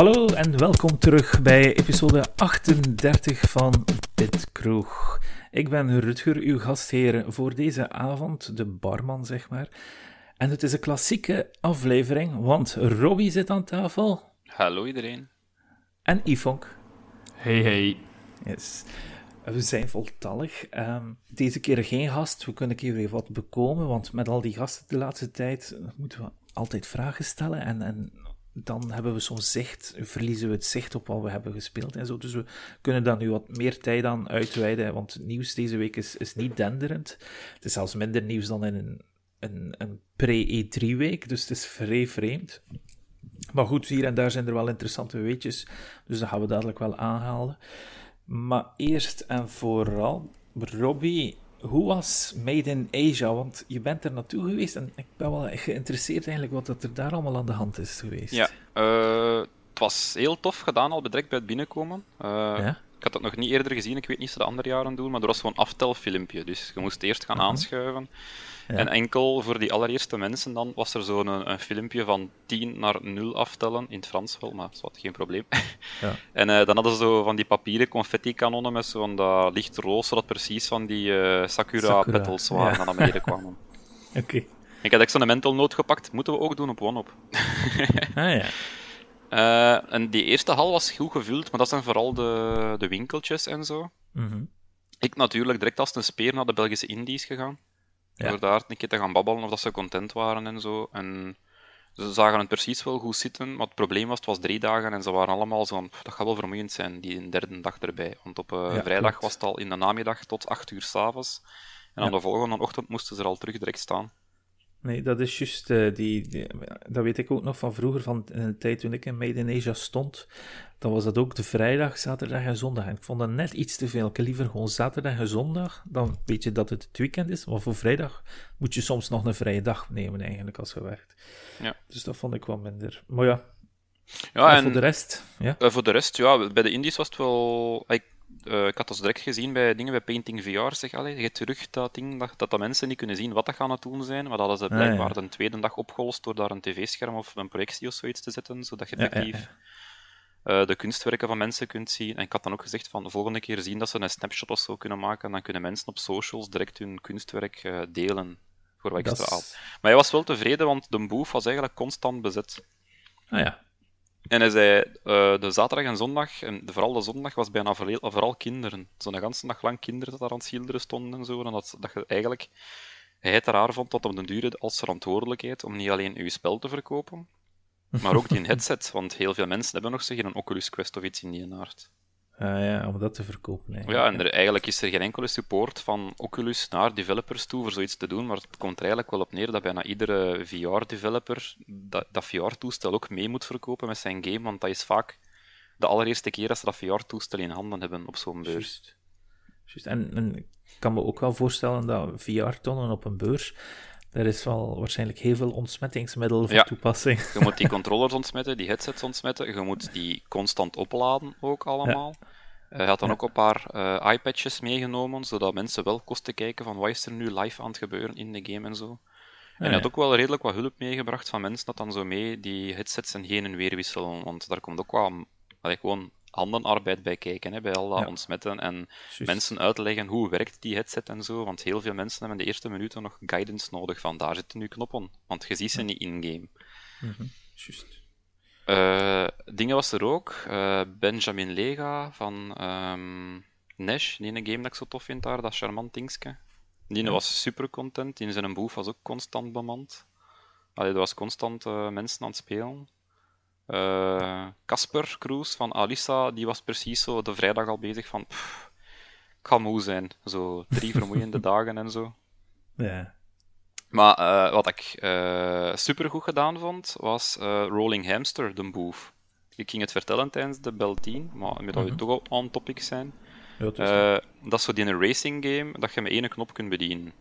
Hallo en welkom terug bij episode 38 van Bitkroeg. Ik ben Rutger, uw gastheer voor deze avond, de barman zeg maar. En het is een klassieke aflevering, want Robbie zit aan tafel. Hallo iedereen. En Yvonk. Hey hey. Yes. We zijn voltallig. Ehm, deze keer geen gast. We kunnen keer even wat bekomen, want met al die gasten de laatste tijd moeten we altijd vragen stellen. En, en dan hebben we soms zicht, verliezen we het zicht op wat we hebben gespeeld en zo. Dus we kunnen daar nu wat meer tijd aan uitweiden, want nieuws deze week is, is niet denderend. Het is zelfs minder nieuws dan in een, een, een pre-E3-week, dus het is vrij vreemd. Maar goed, hier en daar zijn er wel interessante weetjes, dus dat gaan we dadelijk wel aanhalen. Maar eerst en vooral, Robbie, hoe was Made in Asia? Want je bent er naartoe geweest en ik ben wel geïnteresseerd eigenlijk wat er daar allemaal aan de hand is geweest. Ja, uh, het was heel tof gedaan al direct bij het binnenkomen. Uh, ja? Ik had het nog niet eerder gezien, ik weet niet of ze de andere jaren doen, maar er was zo'n aftelfilmpje. Dus je moest eerst gaan uh -huh. aanschuiven. En enkel voor die allereerste mensen dan was er zo'n een, een, filmpje van 10 naar 0 aftellen, in het Frans wel, maar dat was geen probleem. Ja. en uh, dan hadden ze zo van die papieren confetti-kanonnen met zo'n dat licht roos, zodat precies van die uh, Sakura-petals Sakura. waren ja. naar beneden kwamen. Oké. Okay. Ik had zo'n mental note gepakt, moeten we ook doen op OneUp. ah ja. Uh, en die eerste hal was goed gevuld, maar dat zijn vooral de, de winkeltjes en zo. Mm -hmm. Ik natuurlijk direct als een speer naar de Belgische Indies gegaan. Ja. Door daar een keer te gaan babbelen of dat ze content waren en zo. En ze zagen het precies wel goed zitten, maar het probleem was, het was drie dagen en ze waren allemaal zo van, dat gaat wel vermoeiend zijn, die derde dag erbij. Want op uh, ja, vrijdag klopt. was het al in de namiddag tot acht uur s'avonds. En aan de volgende ochtend moesten ze er al terug direct staan. Nee, dat is juist, uh, die, die, dat weet ik ook nog van vroeger, van de tijd toen ik in Made in Asia stond, dan was dat ook de vrijdag, zaterdag en zondag. En ik vond dat net iets te veel. Ik liever gewoon zaterdag en zondag, dan weet je dat het het weekend is. Maar voor vrijdag moet je soms nog een vrije dag nemen eigenlijk als je werkt. Ja. Dus dat vond ik wel minder. Maar ja, ja en voor de rest, ja? Uh, voor de rest, ja, bij de Indies was het wel... Ik, uh, ik had dat direct gezien bij dingen bij Painting VR, zeg, allee, je terug dat ding, dat, dat de mensen niet kunnen zien wat dat gaan het doen zijn, maar dat hadden ze blijkbaar ah, ja. de tweede dag opgelost door daar een tv-scherm of een projectie of zoiets te zetten, zodat je effectief... Uh, de kunstwerken van mensen kunt zien. En ik had dan ook gezegd van de volgende keer zien dat ze een snapshot of zo kunnen maken. En dan kunnen mensen op socials direct hun kunstwerk uh, delen. Voor wat extra is... Maar hij was wel tevreden, want de boef was eigenlijk constant bezet. Ah ja. En hij zei, uh, de zaterdag en zondag, en vooral de zondag, was bijna vooral, vooral kinderen. Zo'n ganse dag lang kinderen dat daar aan het schilderen stonden en zo. En dat, dat je eigenlijk... Hij het raar vond dat op de duur als verantwoordelijkheid om niet alleen uw spel te verkopen, maar ook die headset, want heel veel mensen hebben nog zeggen een Oculus Quest of iets in die aard. Uh, ja, om dat te verkopen. Eigenlijk. Ja, en er, eigenlijk is er geen enkele support van Oculus naar developers toe voor zoiets te doen, maar het komt er eigenlijk wel op neer dat bijna iedere VR-developer dat, dat VR-toestel ook mee moet verkopen met zijn game, want dat is vaak de allereerste keer dat ze dat VR-toestel in handen hebben op zo'n beurs. Just. Just. En, en ik kan me ook wel voorstellen dat VR-tonnen op een beurs er is wel waarschijnlijk heel veel ontsmettingsmiddel van ja. toepassing. Je moet die controllers ontsmetten, die headsets ontsmetten. Je moet die constant opladen ook allemaal. Ja. Hij had dan ja. ook een paar uh, iPadjes meegenomen, zodat mensen wel kosten kijken van wat is er nu live aan het gebeuren in de game en zo. En hij had ook wel redelijk wat hulp meegebracht van mensen dat dan zo mee die headsets en heen en weer wisselen, want daar komt ook wel gewoon handenarbeid bij kijken, hè, bij al dat ja. ontsmetten en Just. mensen uitleggen hoe werkt die headset en zo, want heel veel mensen hebben de eerste minuten nog guidance nodig van daar zitten nu knoppen, want je ziet ze niet in-game. Mm -hmm. Juist. Uh, dingen was er ook, uh, Benjamin Lega van um, Nash, die ene game dat ik zo tof vind daar, dat charmant dingske. Die ja. was super content, die zijn boef was ook constant bemand. Allee, er was constant uh, mensen aan het spelen. Casper uh, Kroes van Alissa, die was precies zo de vrijdag al bezig van. Pff, ik ga moe zijn. Zo drie vermoeiende dagen en zo. Ja. Maar uh, wat ik uh, super goed gedaan vond, was Rolling Hamster, de boef. Ik ging het vertellen tijdens de Bel 10, maar omdat we mm -hmm. toch al on topic zijn. Ja, dat is zo die een racing game dat je met één knop kunt bedienen.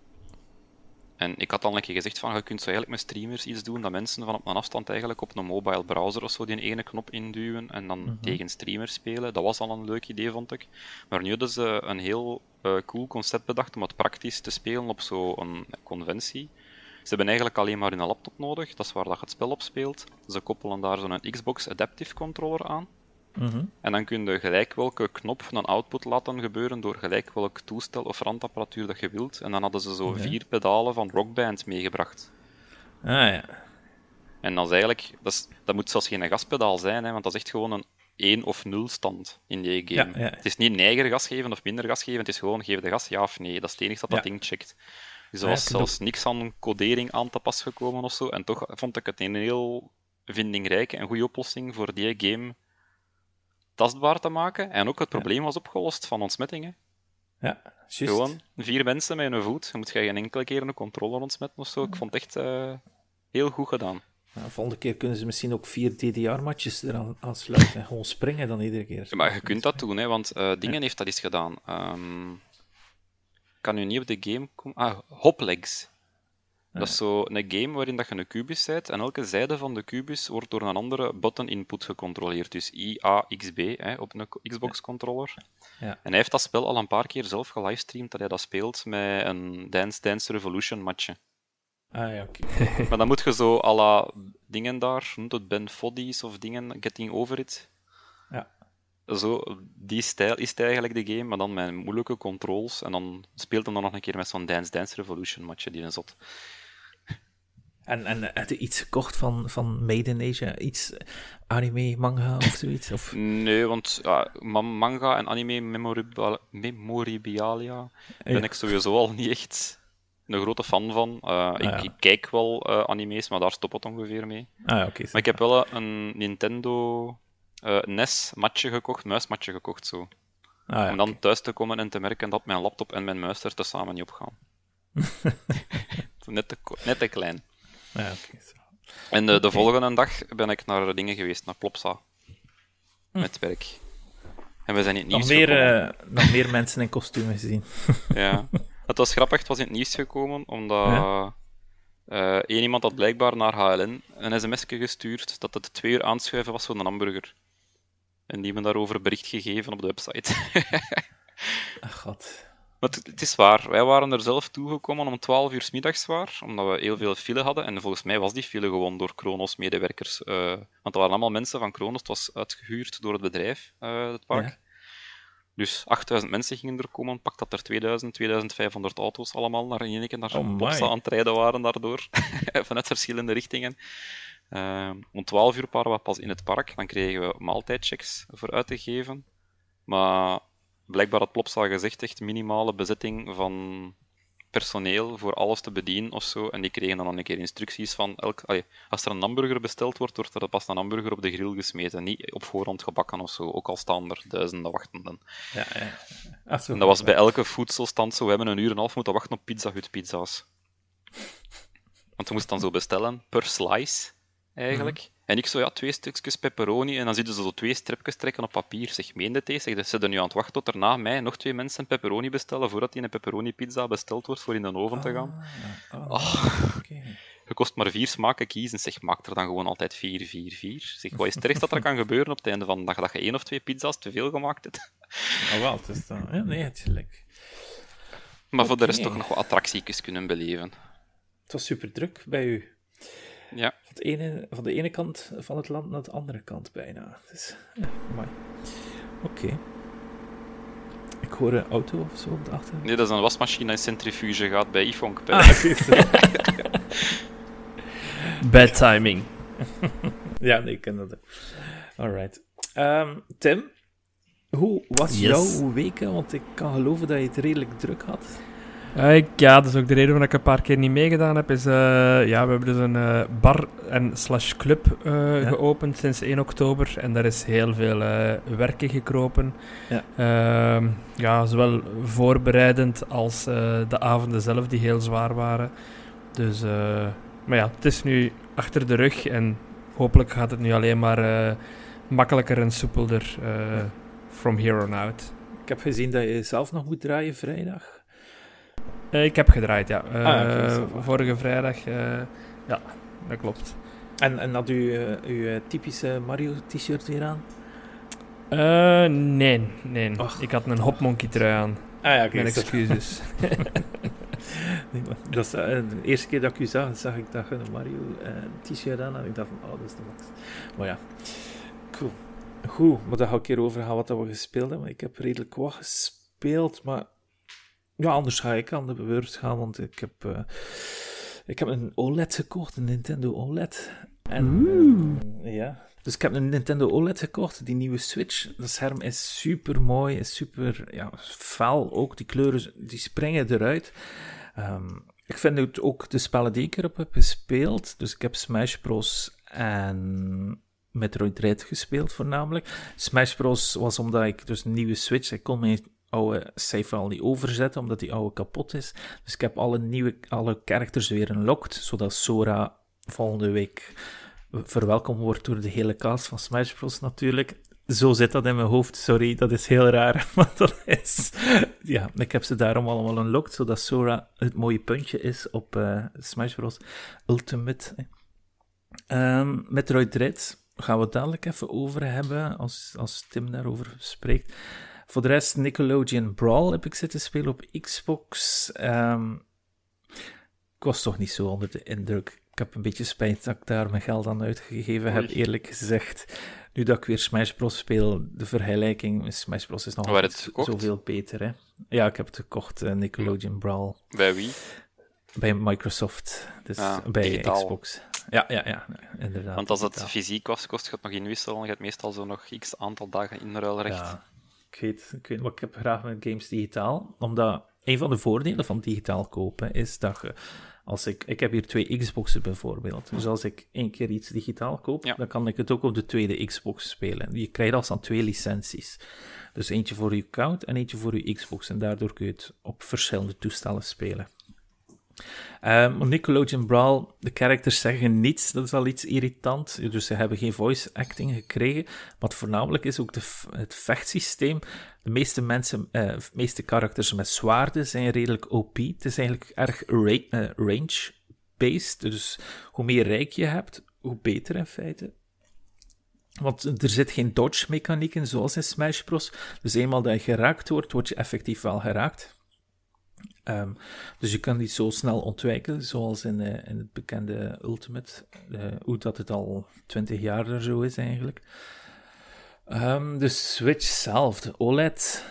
En ik had al een keer gezegd van, je kunt zo eigenlijk met streamers iets doen, dat mensen van op een afstand eigenlijk op een mobile browser of zo die ene knop induwen en dan mm -hmm. tegen streamers spelen. Dat was al een leuk idee, vond ik. Maar nu hadden ze een heel uh, cool concept bedacht om het praktisch te spelen op zo'n conventie. Ze hebben eigenlijk alleen maar hun laptop nodig, dat is waar dat het spel op speelt. Ze koppelen daar zo'n Xbox Adaptive Controller aan. Mhm. En dan kun je gelijk welke knop een output laten gebeuren door gelijk welk toestel of randapparatuur dat je wilt. En dan hadden ze zo vier pedalen van Rockband meegebracht. Ah ja. En dat is eigenlijk, dat, is- dat moet zelfs geen gaspedaal zijn, hè, want dat is echt gewoon een 1 of 0 stand in die game. Ja, ja. Het is niet neiger gas geven of minder gas geven, het is gewoon geef de gas ja of nee. Dat is het enige dat dat ding checkt. Dus er was zelfs niks aan codering aan te pas gekomen of zo. En toch vond ik het een heel vindingrijke en goede oplossing voor die game tastbaar te maken. En ook het probleem was opgelost van ontsmettingen. Ja, juist. Gewoon vier mensen met een voet. Dan moet je geen enkele keer een controller ontsmetten of zo. Ik vond het echt eh, heel goed gedaan. Nou, volgende keer kunnen ze misschien ook vier DDR-matjes eraan aansluiten. Gewoon springen dan iedere keer. Ja, maar je kunt dat doen, hè, want eh, Dingen heeft dat eens gedaan. Ik kan nu niet op de game komen. Ah, Hoplegs. Dat is zo een game waarin dat je een kubus zet en elke zijde van de kubus wordt door een andere button input gecontroleerd. Dus I, A, X, B hè, op een Xbox-controller. Ja. En hij heeft dat spel al een paar keer zelf gelivestreamd dat hij dat speelt met een Dance Dance Revolution matje. Ah ja, oké. Maar dan moet je zo à la dingen daar, noemt het Ben Foddies of dingen, Getting Over It. Ja. Zo, die stijl is het eigenlijk de game, maar dan met moeilijke controls. En dan speelt hem dan nog een keer met zo'n Dance Dance Revolution matje, die is zot. En, en heb je iets gekocht van, van Made in Asia? Iets anime, manga of zoiets? Of... Nee, want ja, ma- manga en anime memorabilia ben Ja. ik sowieso al niet echt een grote fan van. Uh, ik, ja. ik kijk wel uh, anime's, maar daar stopt het ongeveer mee. Ah ja. Maar ik heb wel een Nintendo uh, NES-matje gekocht, muismatje gekocht zo. Ah, ja, Om dan thuis te komen en te merken dat mijn laptop en mijn muis er tezamen niet op gaan. net, te, net te klein. Ja. En de, de volgende dag ben ik naar dingen geweest, naar Plopsa. Met werk. En we zijn in het Nog nieuws meer, gekomen. eh, nog meer mensen in kostuum gezien. Ja. Het was grappig, het was in het nieuws gekomen, omdat Ja. eh, één iemand had blijkbaar naar HLN een sms gestuurd dat het twee uur aanschuiven was voor een hamburger. En die hebben daarover bericht gegeven op de website. Ach, god. Maar het, het is waar, wij waren er zelf toegekomen om 12 uur 's middags waar, omdat we heel veel file hadden. En volgens mij was die file gewoon door Kronos-medewerkers. eh, want er waren allemaal mensen van Kronos, het was uitgehuurd door het bedrijf, eh, het park. Ja. Dus 8000 mensen gingen er komen, pak dat er 2000, 2500 auto's allemaal naar in keer naar Oh aan het rijden waren daardoor, vanuit verschillende richtingen. Eh, om 12 uur waren we pas in het park, dan kregen we maaltijdchecks voor uit te geven. Maar blijkbaar had Plopsa gezegd, echt minimale bezetting van personeel voor alles te bedienen of zo. En die kregen dan een keer instructies van, elk, allee, als er een hamburger besteld wordt, wordt er pas een hamburger op de grill gesmeten. Niet op voorhand gebakken of zo, ook al staan er duizenden wachtenden. Ja, ja. Ach, zo. En dat was bij elke voedselstand zo. We hebben een uur en een half moeten wachten op Pizza Hut pizza's. Want we moesten dan zo bestellen, per slice, eigenlijk. En ik zo, ja, twee stukjes pepperoni. En dan zitten ze zo twee stripjes trekken op papier. Zeg, meende het? Zeg, ze zijn nu aan het wachten tot er na mij nog twee mensen pepperoni bestellen, voordat die een pepperoni pizza besteld wordt voor in de oven te gaan. Ah, ah, Oh. oké. Je kost maar vier smaken kiezen. Zeg, maak er dan gewoon altijd vier, vier, vier. Zeg, wat is het ergste dat er kan gebeuren op het einde van de dag? Dat je één of twee pizza's te veel gemaakt hebt? Oh, wel, het is dan... Ja, nee, het is. Maar voor de rest toch nog wat attractiekjes kunnen beleven. Het was super druk bij u. Ja. Van, het ene, van de ene kant van het land naar de andere kant bijna. Dus, ja, mooi. Oké. Ik hoor een auto of zo op de achtergrond. Nee, dat is een wasmachine en centrifuge gaat bij Ifonk. bij- Ah. Bad timing. ja, nee, ik ken dat. ook. Alright. Ehm, Tim, hoe was Yes. jouw weken? Want ik kan geloven dat je het redelijk druk had. Eh, ik- ja, dat is ook de reden waarom ik een paar keer niet meegedaan heb. Is, eh, ja, we hebben dus een eh, bar en slash club Ja. geopend sinds 1 oktober. En daar is heel veel werken gekropen. Ja. Ehm, ja, zowel voorbereidend als de avonden zelf die heel zwaar waren. Dus, maar ja, het is nu achter de rug. En hopelijk gaat het nu alleen maar makkelijker en soepelder from here on out. Ik heb gezien dat je zelf nog moet draaien vrijdag. Eh, ik heb gedraaid, ja. Eh, Ah, va. vorige vrijdag, eh, ja, dat klopt. En, en had u eh, uw eh, typische Mario-t-shirt weer aan? Eh, nee, nee. Och. Ik had een Hopmonkey trui aan. Ah ja, Mijn excuses. dat is, de eerste keer dat ik u zag, zag ik dat een Mario t-shirt aan en ik dacht van, oh, dat is de max. Maar ja, cool. Goed, maar daar ga ik hier over gaan wat we gespeeld hebben. Ik heb redelijk wat gespeeld, maar ja, anders ga ik aan de beurt gaan, want ik heb, uh, ik heb een OLED gekocht, een Nintendo OLED. En uh, ja, dus ik heb een Nintendo OLED gekocht, die nieuwe Switch. Dat scherm is super mooi, is super ja, fel. Ook die kleuren die springen eruit. Um, ik vind het ook de spellen die ik erop heb gespeeld. Dus ik heb Smash Bros. en Metroid Dread gespeeld voornamelijk. Smash Bros. was omdat ik dus een nieuwe Switch, ik kon mijn oude save al niet overzetten, omdat die oude kapot is. Dus ik heb alle nieuwe, alle characters weer unlocked, zodat Sora volgende week verwelkomd wordt door de hele cast van Smash Bros. natuurlijk. Zo zit dat in mijn hoofd. Sorry, dat is heel raar. Maar dat is. Ja, ik heb ze daarom allemaal unlocked, zodat Sora het mooie puntje is op uh, Smash Bros. Ultimate. Um, Metroid Dread gaan we het dadelijk even over hebben, als, als Tim daarover spreekt. Voor de rest, Nickelodeon Brawl heb ik zitten spelen op Xbox. Um, ik was toch niet zo onder de indruk. Ik heb een beetje spijt dat ik daar mijn geld aan uitgegeven heb, eerlijk gezegd. Nu dat ik weer Smash Bros. speel, de vergelijking met Smash Bros. is nog altijd zoveel beter. Hè? Ja, ik heb het gekocht, uh, Nickelodeon Brawl. Bij wie? Bij Microsoft, dus ah, bij Xbox. Ja, ja, ja, inderdaad. Want als het fysiek kost, kost je het nog inwisselen. Je hebt meestal zo nog x aantal dagen inruilrecht. Ja, ik weet, ik weet, maar ik heb graag met games digitaal. Omdat een van de voordelen van digitaal kopen is dat je als ik, ik heb hier twee Xboxen bijvoorbeeld. Dus als ik één keer iets digitaal koop, dan kan ik het ook op de tweede Xbox spelen. Je krijgt als dan twee licenties. Dus eentje voor je account en eentje voor je Xbox. En daardoor kun je het op verschillende toestellen spelen. Um, Nickelodeon Brawl, de characters zeggen niets, dat is al iets irritant. Dus ze hebben geen voice acting gekregen. Wat voornamelijk is ook de, het vechtsysteem. De meeste mensen, de meeste characters met zwaarden zijn redelijk OP. Het is eigenlijk erg uh, range-based. Dus hoe meer rijk je hebt, hoe beter in feite. Want er zit geen dodge-mechaniek in, zoals in Smash Bros. Dus eenmaal dat je geraakt wordt, word je effectief wel geraakt. Um, dus je kan niet zo snel ontwijken, zoals in, uh, in het bekende Ultimate, uh, hoe dat het al 20 jaar er zo is eigenlijk. Um, de Switch zelf, de OLED,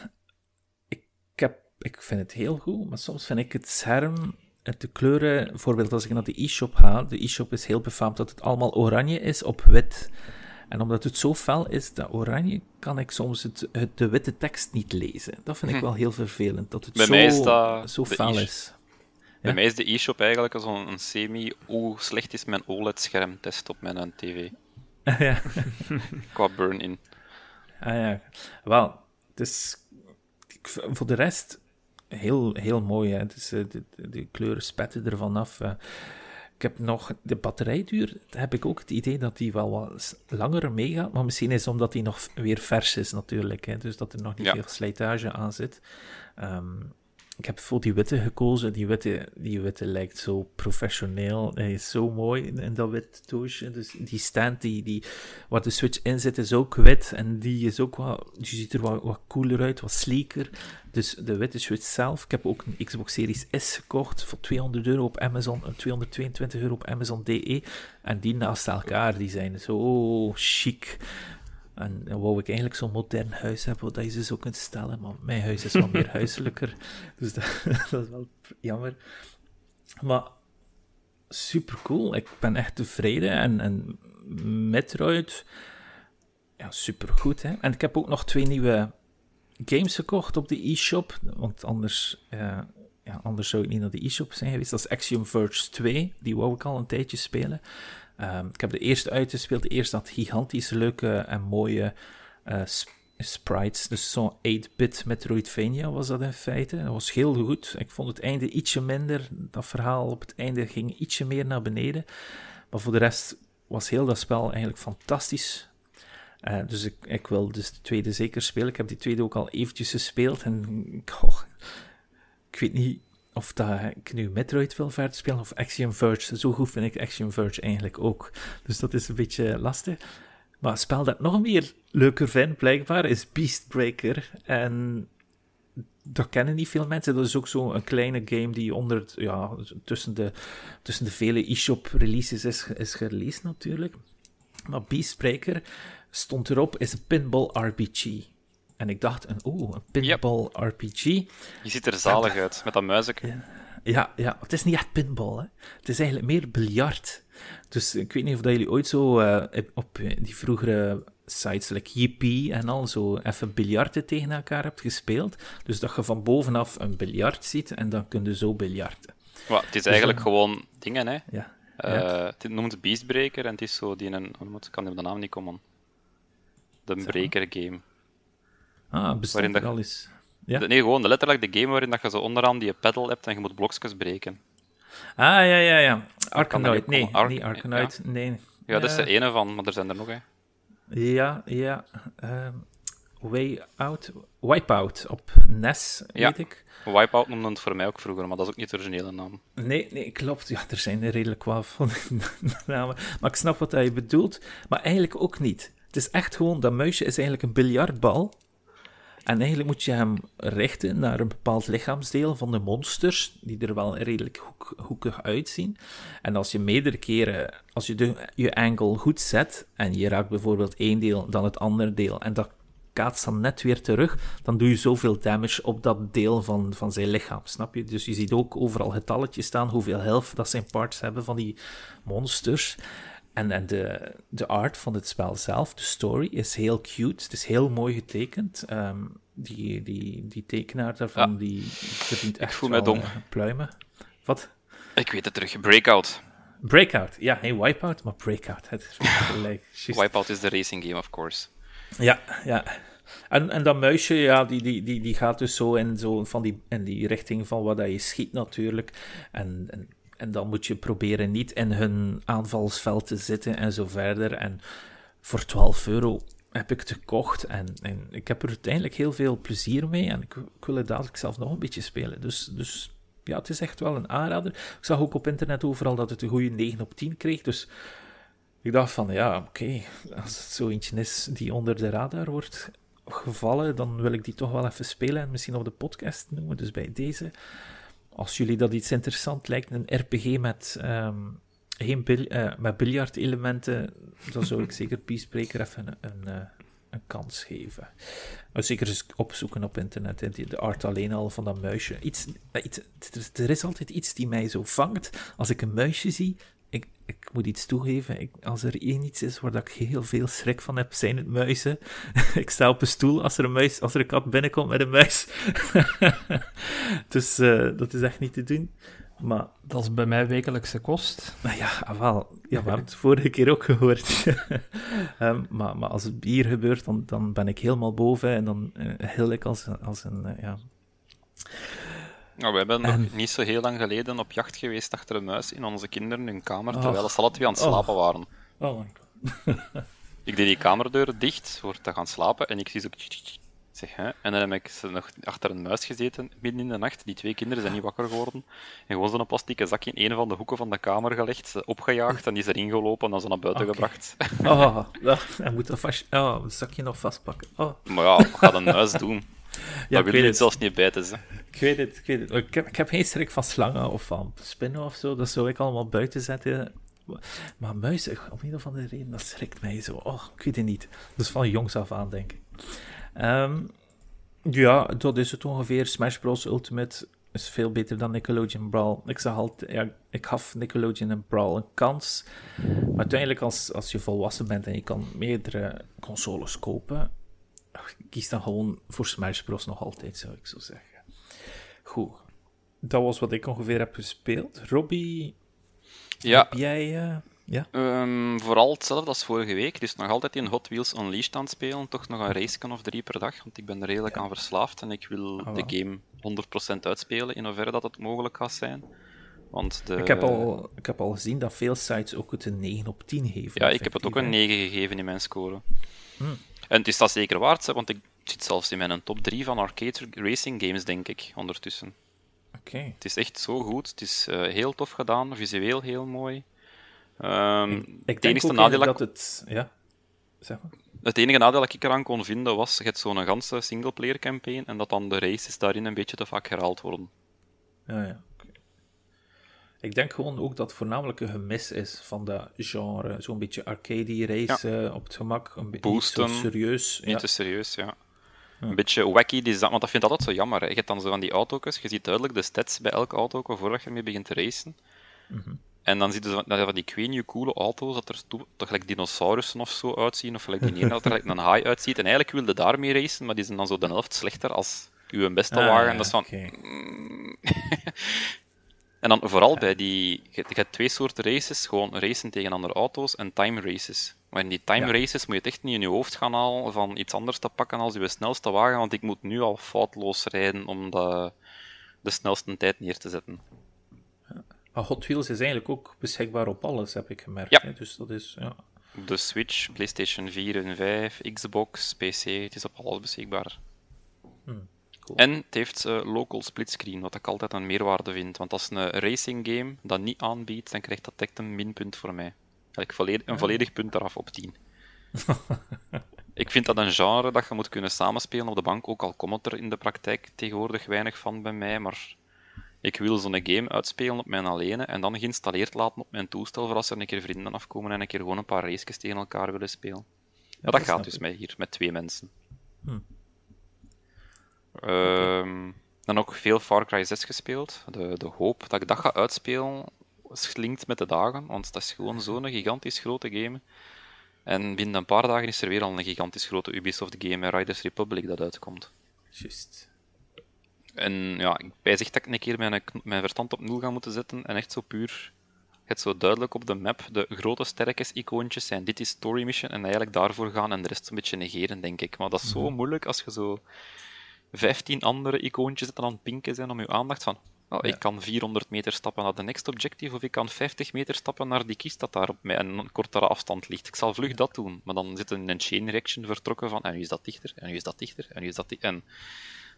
ik, heb, ik vind het heel goed, maar soms vind ik het scherm, de kleuren, bijvoorbeeld als ik naar de e-shop ga, de e-shop is heel befaamd dat het allemaal oranje is op wit. En omdat het zo fel is, dat oranje, kan ik soms het, de witte tekst niet lezen. Dat vind ik hm. wel heel vervelend, dat het Bij zo, mij is dat zo fel e is. Bij mij is de e-shop eigenlijk zo'n semi hoe slecht is mijn OLED-scherm test op mijn tv. ja. Qua burn-in. Ah ja, wel, dus voor de rest heel, heel mooi. Hè. Dus, de, de, kleuren spetten ervan af. Ik heb nog de batterijduur, heb ik ook het idee dat die wel wat langer meegaat. Maar misschien is het omdat die nog weer vers is natuurlijk. Hè, dus dat er nog niet veel slijtage aan zit. Um, ik heb voor die witte gekozen. Die witte, die witte lijkt zo professioneel. Hij is zo mooi in dat wit toosje. Dus die stand die, die, waar de Switch in zit is ook wit. En die is ook wat, die ziet er wat, wat cooler uit, wat sleeker. Dus de witte Switch zelf. Ik heb ook een Xbox Series S gekocht voor 200 euro op Amazon. 222 euro op Amazon DE. En die naast elkaar, die zijn zo chic. En dan wou ik eigenlijk zo'n modern huis hebben, dat je ze zo kunt stellen. Maar mijn huis is wat meer huiselijker. Dus dat, dat, is wel jammer. Maar super cool. Ik ben echt tevreden. En, en Metroid, ja, super goed. Hè? En ik heb ook nog twee nieuwe games gekocht op de e-shop. Want anders, uh, ja, anders zou ik niet naar de e-shop zijn geweest. Dat is Axiom Verge 2. Die wou ik al een tijdje spelen. Um, ik heb de eerste uitgespeeld. De eerste had gigantisch leuke en mooie uh, sprites. Dus zo'n 8-bit Metroidvania was dat in feite. Dat was heel goed. Ik vond het einde ietsje minder. Dat verhaal op het einde ging ietsje meer naar beneden. Maar voor de rest was heel dat spel eigenlijk fantastisch. Uh, dus ik, ik wil dus de tweede zeker spelen. Ik heb die tweede ook al eventjes gespeeld. En ik weet niet of dat ik nu Metroid wil verder spelen of Axiom Verge. Zo goed vind ik Axiom Verge eigenlijk ook. Dus dat is een beetje lastig. Maar het spel dat nog meer leuker vind, blijkbaar, is Beastbreaker. En dat kennen niet veel mensen. Dat is ook zo'n kleine game die onder ja, tussen, de, tussen de vele e-shop releases is, is natuurlijk. Maar Beastbreaker stond erop, is een pinball RPG. En ik dacht, een, oeh, een pinball RPG. Je ziet er zalig uit, met dat muizen. Ja, ja, het is niet echt pinball. Hè. Het is eigenlijk meer biljart. Dus ik weet niet of dat jullie ooit zo uh, op die vroegere sites, like Yippie en al, zo even biljarten tegen elkaar hebt gespeeld. Dus dat je van bovenaf een biljart ziet en dan kun je zo biljarten. Maar het is eigenlijk dus, gewoon dingen, hè. Ja. Uh, ja. Het noemt Beastbreaker en het is zo die een... Ik kan op de naam niet komen. De Breaker game. Ah, er al eens. Ja? Nee, gewoon de, letterlijk de game waarin dat je zo onderaan die pedal hebt en je moet blokjes breken. Ah, ja, ja, ja. Arkanoid. Nee, Ar niet Arkanoid. Ja. Nee. Ja, dat is de ene van, maar er zijn er nog, hè. Ja, ja. Um, way Out. Wipeout op NES, ja. weet ik. Wipeout noemde het voor mij ook vroeger, maar dat is ook niet de originele naam. Nee, nee, klopt. Ja, er zijn er redelijk wat van namen. Maar ik snap wat je bedoelt. Maar eigenlijk ook niet. Het is echt gewoon, dat muisje is eigenlijk een biljartbal en eigenlijk moet je hem richten naar een bepaald lichaamsdeel van de monsters, die er wel redelijk hoek, hoekig uitzien. En als je meerdere keren, als je je angle goed zet, en je raakt bijvoorbeeld één deel, dan het andere deel, en dat kaatst dan net weer terug, dan doe je zoveel damage op dat deel van, van zijn lichaam, snap je? Dus je ziet ook overal getalletje staan, hoeveel health dat zijn parts hebben van die monsters. En, en de, de art van het spel zelf, de story, is heel cute. Het is heel mooi getekend. Ehm, die, die, die tekenaar daarvan, die verdient echt Ik voel mij dom. Eh, pluimen. Wat? Ik weet het terug. Breakout. Breakout, ja. Hey, Wipeout, maar Breakout. Het is gelijk. Wipeout is de racing game, of course. Ja, ja. En, en dat muisje, ja, die, die, die, die gaat dus zo in, zo van die, in die richting van wat dat je schiet natuurlijk. En, en en dan moet je proberen niet in hun aanvalsveld te zitten en zo verder. En voor 12 euro heb ik het gekocht en, en ik heb er uiteindelijk heel veel plezier mee. En ik, ik, wil het dadelijk zelf nog een beetje spelen. Dus, dus ja, het is echt wel een aanrader. Ik zag ook op internet overal dat het een goede 9 op 10 kreeg. Dus ik dacht van, ja, oké, als het zo eentje is die onder de radar wordt gevallen, dan wil ik die toch wel even spelen en misschien op de podcast noemen. Dus bij deze als jullie dat iets interessant lijkt, een RPG met, um, geen bil, uh, met biljartelementen, dan zou ik zeker Peacebreaker even een, een, een kans geven. Maar zeker eens opzoeken op internet, de art alleen al van dat muisje. Iets, iets, er is altijd iets die mij zo vangt. Als ik een muisje zie, ik, ik moet iets toegeven. Ik, als er één iets is waar ik heel veel schrik van heb, zijn het muizen. ik sta op een stoel als er een, muis, als er een kat binnenkomt met een muis. dus uh, dat is echt niet te doen. Maar, dat is bij mij wekelijkse kost. Nou ja, ah, wel. Ja, we hebben het vorige keer ook gehoord. um, maar, maar als het hier gebeurt, dan, dan ben ik helemaal boven en dan uh, heel ik als, als een. Uh, ja. Nou, we hebben nog niet zo heel lang geleden op jacht geweest achter een muis in onze kinderen hun kamer, oh. terwijl ze alle twee aan het slapen oh. waren. Oh ik deed die kamerdeur dicht voor te gaan slapen en ik zie zo... Zeg, hè? En dan heb ik ze nog achter een muis gezeten midden in de nacht. Die twee kinderen zijn niet wakker geworden. En gewoon zo'n plastieke zakje in een van de hoeken van de kamer gelegd, opgejaagd en die is erin gelopen en dan ze naar buiten okay. gebracht. Oh, hij moet dat vast... Oh, het zakje nog vastpakken. Oh. Maar ja, wat gaat een muis doen? Ja, dat wil je zelfs niet bijten. Ze. Ik weet het, ik weet het. Ik heb, ik heb geen schrik van slangen of van spinnen of zo. Dat zou ik allemaal buiten zetten. Maar muizen, om een of andere reden, dat schrikt mij zo. Oh, ik weet het niet. Dus van jongs af aan, denk ik. Um, ja, dat is het ongeveer. Smash Bros. Ultimate is veel beter dan Nickelodeon Brawl. Ik zeg altijd, ja, ik gaf Nickelodeon en Brawl een kans. Maar uiteindelijk, als, als je volwassen bent en je kan meerdere consoles kopen, kies dan gewoon voor Smash Bros. nog altijd, zou ik zo zeggen. Goed. Dat was wat ik ongeveer heb gespeeld. Robbie, ja. heb jij... Uh, ja? Um, vooral hetzelfde als vorige week. Dus nog altijd in Hot Wheels Unleashed aan het spelen. Toch nog een race of drie per dag. Want ik ben er redelijk ja. aan verslaafd. En ik wil oh, de game 100% uitspelen. In hoeverre dat het mogelijk gaat zijn. Want de... ik, heb al, ik heb al gezien dat veel sites ook het een 9 op 10 geven. Ja, ik heb het ook een 9 gegeven in mijn score. Hmm. En het is dat zeker waard, want ik zit zelfs in mijn top 3 van arcade racing games, denk ik, ondertussen. Oké. Okay. Het is echt zo goed. Het is uh, heel tof gedaan, visueel heel mooi. Um, ik, ik denk ook nadeel dat het... Ja, zeg maar. het enige nadeel dat ik eraan kon vinden was, je hebt zo'n ganse singleplayer campaign en dat dan de races daarin een beetje te vaak herhaald worden. Ja, ja. Ik denk gewoon ook dat het voornamelijk een gemis is van dat genre. Zo'n beetje arcade race eh, op het gemak. Een beetje serieus. Niet Ja. te serieus, ja. Ja. Een beetje wacky design, want dat vind ik altijd zo jammer. Hè. Je hebt dan zo van die auto's, je ziet duidelijk de stats bij elke auto voordat je ermee begint te racen. Mhm. En dan zie je zo van, van die twee nieuwe coole auto's, dat er to- toch gelijk dinosaurussen of zo uitzien, of gelijk die ene dat er gelijk een haai uitziet. En eigenlijk wilde daarmee racen, maar die zijn dan zo de helft slechter als uw beste Ah, wagen. En dat is van. En dan vooral bij die... Je, je hebt twee soorten races, gewoon racen tegen andere auto's en time races. Maar in die time Ja. races moet je het echt niet in je hoofd gaan halen van iets anders te pakken als je snelste wagen, want ik moet nu al foutloos rijden om de, de snelste tijd neer te zetten. Maar Hot Wheels is eigenlijk ook beschikbaar op alles, heb ik gemerkt. Ja. hè. Dus dat is, ja. Op de Switch, PlayStation 4 en 5, Xbox, PC, het is op alles beschikbaar. Cool. En het heeft eh, local splitscreen, wat ik altijd een meerwaarde vind. Want als een racing game dat niet aanbiedt, dan krijgt dat direct een minpunt voor mij. Eigenlijk volledig, een volledig punt eraf op 10. ik vind dat een genre dat je moet kunnen samenspelen op de bank, ook al komt het er in de praktijk tegenwoordig weinig van bij mij, maar ik wil zo'n game uitspelen op mijn alleen en dan geïnstalleerd laten op mijn toestel voor als er een keer vrienden afkomen en een keer gewoon een paar races tegen elkaar willen spelen. Maar dat dat gaat dus met hier, met twee mensen. Hm. Ehm, dan ook veel Far Cry 6 gespeeld. De, de hoop dat ik dat ga uitspelen slinkt met de dagen, want dat is gewoon zo'n gigantisch grote game. En binnen een paar dagen is er weer al een gigantisch grote Ubisoft game Riders Republic dat uitkomt. Juist. En ja, ik bijzeg dat ik een keer mijn, mijn verstand op nul ga moeten zetten en echt zo puur het zo duidelijk op de map de grote sterkes-icoontjes zijn. Dit is story mission en eigenlijk daarvoor gaan en de rest een beetje negeren, denk ik. Maar dat is zo moeilijk als je zo 15 andere icoontjes dat aan het pinken zijn om je aandacht van. Oh, Ja. Ik kan 400 meter stappen naar de next objective, of ik kan 50 meter stappen naar die kist dat daar op mij een kortere afstand ligt. Ik zal vlug dat doen, maar dan zit een chain reaction vertrokken van en nu is dat dichter, en nu is dat dichter, en nu is dat dichter. En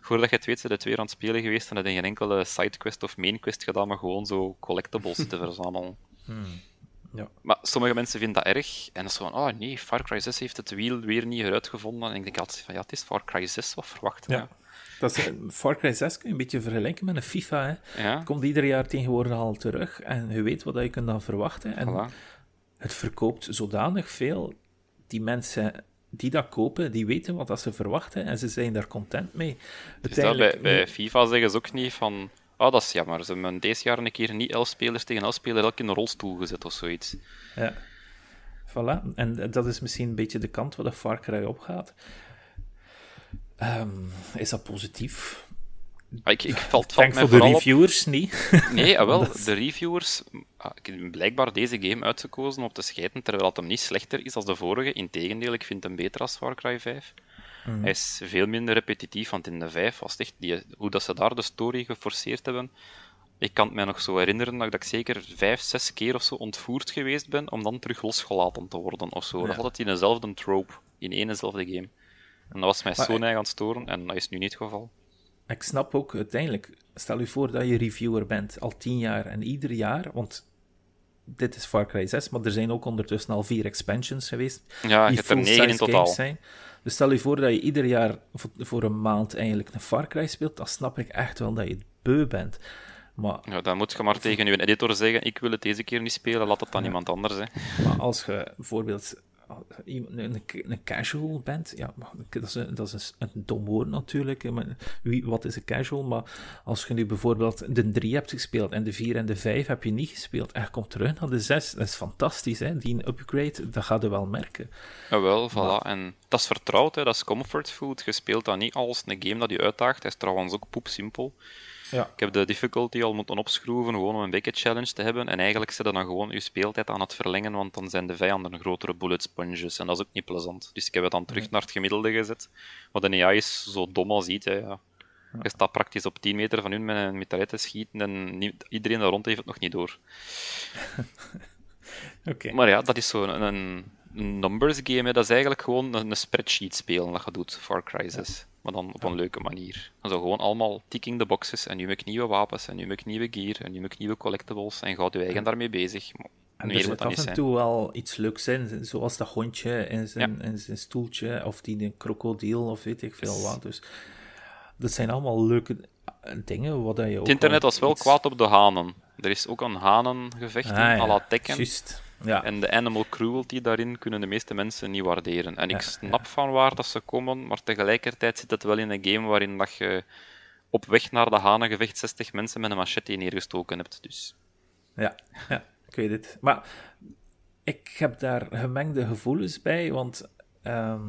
voordat je het weet, zijn het weer aan het spelen geweest en heb je geen enkele sidequest of mainquest gedaan, maar gewoon zo collectibles te verzamelen. Hmm. Ja. Maar sommige mensen vinden dat erg. En dat is van, oh nee, Far Cry 6 heeft het wiel weer niet heruitgevonden. En ik denk altijd van, ja, het is Far Cry 6, wat verwachten Ja. Dat is, eh, Far Cry 6 kun je een beetje vergelijken met een FIFA. Hè. Ja, Het komt ieder jaar tegenwoordig al terug en je weet wat je kunt dan verwachten. En voilà. het verkoopt zodanig veel. Die mensen die dat kopen, die weten wat dat ze verwachten en ze zijn daar content mee. Dus dat, bij, bij FIFA zeggen ze ook niet van, oh dat is jammer, ze hebben deze jaar een keer niet elf spelers tegen elf spelers elk in een rolstoel gezet of zoiets. Ja. Voilà. En dat is misschien een beetje de kant waar de Far Cry op gaat. Ehm, is dat positief? Maar ik, ik valt, voor de op... reviewers niet. Nee, ah, wel, is- de reviewers... ah, Ik heb blijkbaar deze game uitgekozen om op te schijten, terwijl het hem niet slechter is dan de vorige. Integendeel, ik vind hem beter als Far Cry 5. Mhm. Hij is veel minder repetitief, want in de 5 was het echt... Die, hoe dat ze daar de story geforceerd hebben... Ik kan het mij nog zo herinneren dat ik, dat ik zeker vijf, zes keer of zo ontvoerd geweest ben, om dan terug losgelaten te worden of zo. Ja. Dat had het in dezelfde trope, in één dezelfde game. En dat was mij Maar- zo neig aan het storen, en dat is nu niet het geval. Ik snap ook uiteindelijk, stel je voor dat je reviewer bent al tien jaar en ieder jaar, want dit is Far Cry 6, maar er zijn ook ondertussen al vier expansions geweest. Ja, je die hebt er negen in totaal. Zijn. Dus stel je voor dat je ieder jaar voor, een maand eigenlijk een Far Cry speelt, dan snap ik echt wel dat je het beu bent. Maar, Ja, dan moet je maar tegen je editor zeggen: Ik wil het deze keer niet spelen, laat het dan iemand anders. Hè. maar als je bijvoorbeeld een, een casual bent, ja, dat is, een, dat is een dom woord natuurlijk. Maar wie, wat is een casual? Maar als je nu bijvoorbeeld de 3 hebt gespeeld en de 4 en de 5 heb je niet gespeeld en je komt terug naar de 6, dat is fantastisch. Hè? Die upgrade, dat gaat je wel merken. Jawel, voilà. En dat is vertrouwd, hè. dat is comfort food. Je speelt dat niet als een game dat je uitdaagt. Hij is trouwens ook poepsimpel. Ja. Ik heb de difficulty al moeten opschroeven, gewoon om een beetje challenge te hebben. En eigenlijk zit dan gewoon je speeltijd aan het verlengen, want dan zijn de vijanden grotere bullet sponges. En dat is ook niet plezant. Dus ik heb het dan terug naar het gemiddelde gezet. Maar de AI is zo dom als iets. Hè, ja. Je staat praktisch op 10 meter van hun met een mitraille te schieten en niet- iedereen daar rond heeft het nog niet door. Maar ja, dat is zo'n een, een numbers game. Hè. Dat is eigenlijk gewoon een, een spreadsheet spelen dat je doet, Far Cry 6. Maar dan op een leuke manier. Zo gewoon allemaal ticking the boxes. En nu heb ik nieuwe wapens, en nu heb ik nieuwe gear, en nu heb ik nieuwe collectibles. En houdt je eigen daarmee bezig. Maar En er moet zit af en zijn. toe wel iets leuks in, zoals dat hondje in zijn, in zijn stoeltje, of die een krokodil, of weet ik veel wat. Dus dat zijn allemaal leuke dingen wat je ook Het internet was wel iets- kwaad op de hanen. Er is ook een hanengevecht in, Ah, ja. à la Tekken. Juist. Ja. En de animal cruelty daarin kunnen de meeste mensen niet waarderen. En ik snap van waar dat ze komen, maar tegelijkertijd zit het wel in een game waarin dat je op weg naar de hanengevecht 60 mensen met een machete neergestoken hebt. Dus Ja, ja, ik weet het. Maar ik heb daar gemengde gevoelens bij, want ehm,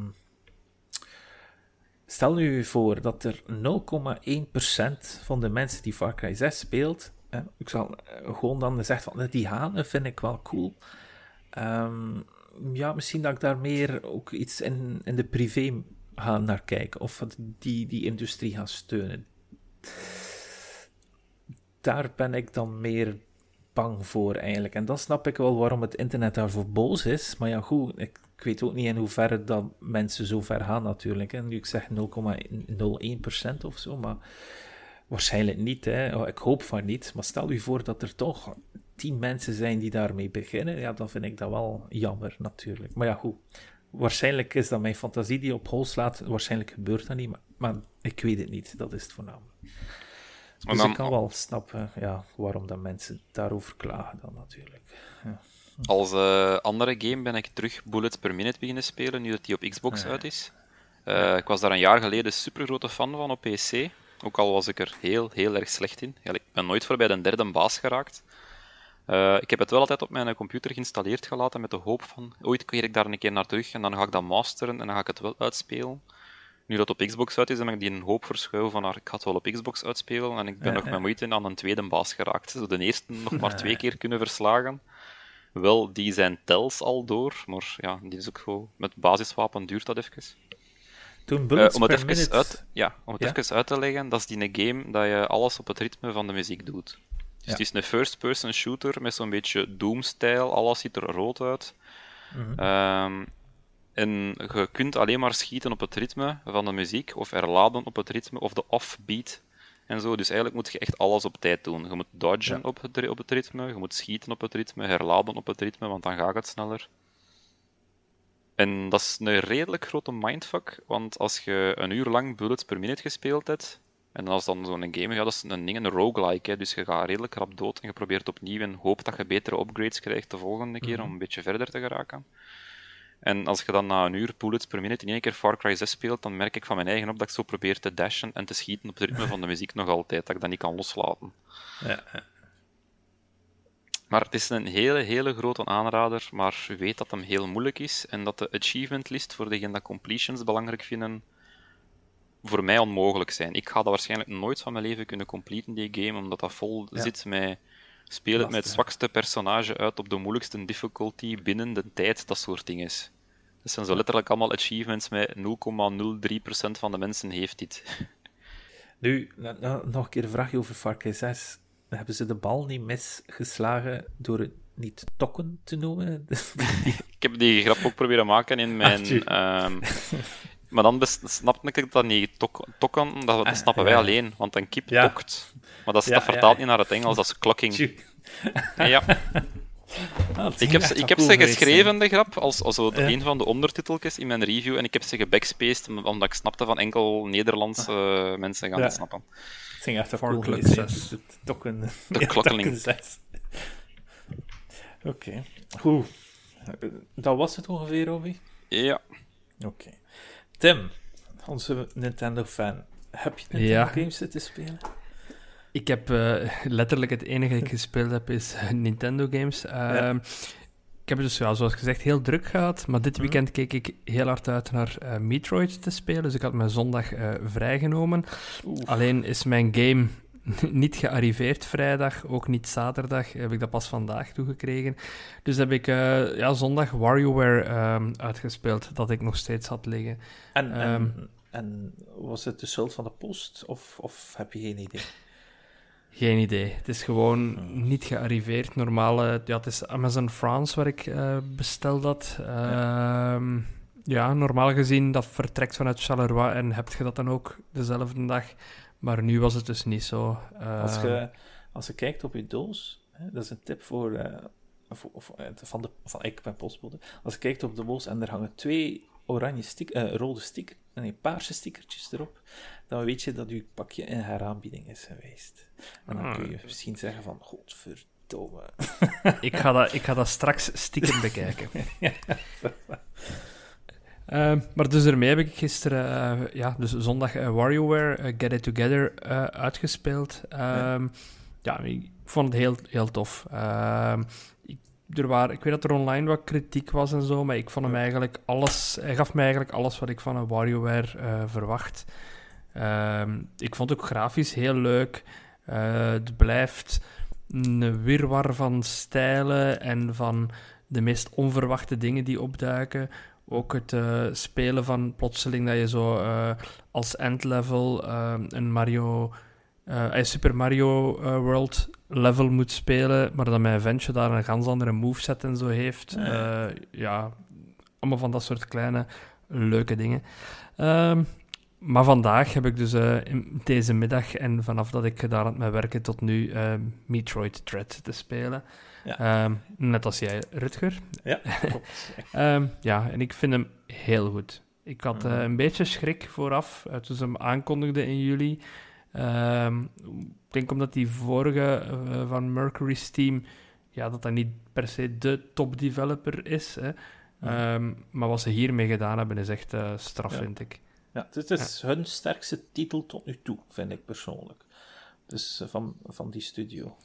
stel nu voor dat er 0,1% van de mensen die Far Cry 6 speelt, ik zal eh, gewoon dan zeggen van, die hanen vind ik wel cool. Ehm, ja, misschien dat ik daar meer ook iets in, in de privé ga naar kijken, of die, die industrie gaan steunen. Daar ben ik dan meer bang voor eigenlijk. En dan snap ik wel waarom het internet daarvoor boos is. Maar ja, goed, ik, weet ook niet in hoeverre dat mensen zo ver gaan natuurlijk. Hè. Nu, ik zeg 0,01% of zo, maar waarschijnlijk niet. Hè. Oh, Ik hoop van niet. Maar stel u voor dat er toch 10 mensen zijn die daarmee beginnen. Ja, dan vind ik dat wel jammer natuurlijk. Maar ja, goed. Waarschijnlijk is dat mijn fantasie die op hol slaat. Waarschijnlijk gebeurt dat niet, maar, maar ik weet het niet. Dat is het voornamelijk. Dus dan- ik kan wel snappen ja, waarom dat mensen daarover klagen dan natuurlijk. Ja. Als eh, andere game ben ik terug Bullets per Minute beginnen spelen, nu dat die op Xbox Ja. uit is. Eh, Ik was daar een jaar geleden super grote fan van op PC. Ook al was ik er heel, heel erg slecht in. Ja, ik ben nooit voorbij de derde baas geraakt. Eh, ik heb het wel altijd op mijn computer geïnstalleerd gelaten met de hoop van ooit keer ik daar een keer naar terug en dan ga ik dat masteren en dan ga ik het wel uitspelen. Nu dat op Xbox uit is, heb ik die een hoop verschuiven van nou, ik ga het wel op Xbox uitspelen en ik ben Ja, nog ja. met moeite aan een tweede baas geraakt. Zo de eerste nog maar twee keer kunnen verslagen. Wel, die zijn tells al door, maar ja, die is ook gewoon... Met basiswapen duurt dat even. Toen Eh, Bullets om het per even minute... uit, ja, om het Ja? even uit te leggen, dat is die een game dat je alles op het ritme van de muziek doet. Dus Ja. het is een first-person shooter met zo'n beetje Doom-stijl, alles ziet er rood uit. Mhm. Ehm, en je kunt alleen maar schieten op het ritme van de muziek, of herladen op het ritme, of de offbeat en zo. Dus eigenlijk moet je echt alles op tijd doen. Je moet dodgen Ja. op, het, op het ritme, je moet schieten op het ritme, herladen op het ritme, want dan gaat het sneller. En dat is een redelijk grote mindfuck, want als je een uur lang bullets per minute gespeeld hebt, en als dan zo'n game, ja, dat is een ding, een roguelike, hè, dus je gaat redelijk rap dood en je probeert opnieuw en hoopt dat je betere upgrades krijgt de volgende keer Mhm. om een beetje verder te geraken. En als je dan na een uur bullets per minute in één keer Far Cry 6 speelt, dan merk ik van mijn eigen op dat ik zo probeer te dashen en te schieten op het ritme van de muziek nog altijd, dat ik dat niet kan loslaten. Ja, ja. Maar het is een hele, hele grote aanrader, maar weet dat hem heel moeilijk is en dat de achievement list voor degenen dat completions belangrijk vinden, voor mij onmogelijk zijn. Ik ga dat waarschijnlijk nooit van mijn leven kunnen completen, die game, omdat dat vol Ja. zit met speel het met het zwakste personage uit op de moeilijkste difficulty binnen de tijd, dat soort dingen. Dat zijn zo letterlijk allemaal achievements met 0,03% van de mensen heeft dit. Nu, nog een keer een vraagje over Far Cry 6. Hebben ze de bal niet misgeslagen door het niet tokken te noemen? Ik heb die grap ook proberen maken in mijn. tuurlijk. ehm, maar dan snapte ik dat niet. Tok, tokken, dat, dat snappen wij alleen, want een kip Ja. tokt. Maar dat, Ja, vertaalt ja. niet naar het Engels, dat is. Ja. Ah, Ik heb, ze, ik heb cool ze geschreven, de grap, als, als een van de ondertiteltjes in mijn review, en ik heb ze gebackspaced, om- omdat ik snapte van enkel Nederlandse eh, mensen gaan het snappen. Het ging echt Far cool zijn. 6. De klokkeling. tokken 6. Oké, goed. Eh, Dat was het ongeveer, Robbie? Ja. Oké. Tim, onze Nintendo-fan. Heb je Nintendo Ja. games zitten spelen? Ik heb eh, letterlijk het enige dat ik gespeeld heb is Nintendo games. Ehm, Ik heb het dus, ja, zoals gezegd, heel druk gehad. Maar dit Mhm. weekend keek ik heel hard uit naar eh, Metroid te spelen. Dus ik had mijn zondag eh, vrijgenomen. Alleen is mijn game niet gearriveerd vrijdag, ook niet zaterdag. Heb ik dat pas vandaag toegekregen. Dus heb ik eh, ja, zondag WarioWare ehm, uitgespeeld, dat ik nog steeds had liggen. En, en, Ehm. en was het de schuld van de post, of, of heb je geen idee? Geen idee. Het is gewoon niet gearriveerd. Normaal, eh, ja, het is Amazon France waar ik eh bestel dat. Ehm, ja, normaal gezien, dat vertrekt vanuit Charleroi en heb je dat dan ook dezelfde dag. Maar nu was het dus niet zo. Als Ehm, je, als je kijkt op je doos, hè, dat is een tip voor, eh, of, of, van, de, van ik ben postbode, als je kijkt op de bos en er hangen twee oranje stick, rode sticker, nee, paarse stickertjes erop, dan weet je dat uw pakje in heraanbieding is geweest. En dan kun je ah. misschien zeggen van, godverdomme. ik, ga dat, ik ga dat straks stiekem bekijken. ja, uh, maar dus ermee heb ik gisteren, uh, ja, dus zondag uh, WarioWare Get It Together uitgespeeld. Um, ja. ja. ik vond het heel, heel tof. Ehm, ik, er waren, ik weet dat er online wat kritiek was en zo, maar ik vond hem eigenlijk alles, hij gaf mij eigenlijk alles wat ik van een WarioWare verwacht. Ehm, ik vond het ook grafisch heel leuk. het blijft een wirwar van stijlen en van de meest onverwachte dingen die opduiken. Ook het uh, spelen van plotseling dat je zo uh, als endlevel uh, een Mario, een Super Mario World level moet spelen, maar dat mijn ventje daar een ganz andere moveset en zo heeft. Ja, ja allemaal van dat soort kleine leuke dingen. Um, maar vandaag heb ik dus in deze middag en vanaf dat ik gedaan had met werken tot nu Metroid Dread te spelen. Ja. Ehm, net als jij, Rutger. Ja, um, ja, en ik vind hem heel goed. Ik had uh, een beetje schrik vooraf, toen ze hem aankondigden in juli. Um, ik denk omdat die vorige uh, van Mercury's team, ja, dat dat niet per se de top developer is. Hè. maar wat ze hiermee gedaan hebben, is echt straf, vind ik. Ja, het is hun sterkste titel tot nu toe, vind ik persoonlijk. Dus van, van die studio.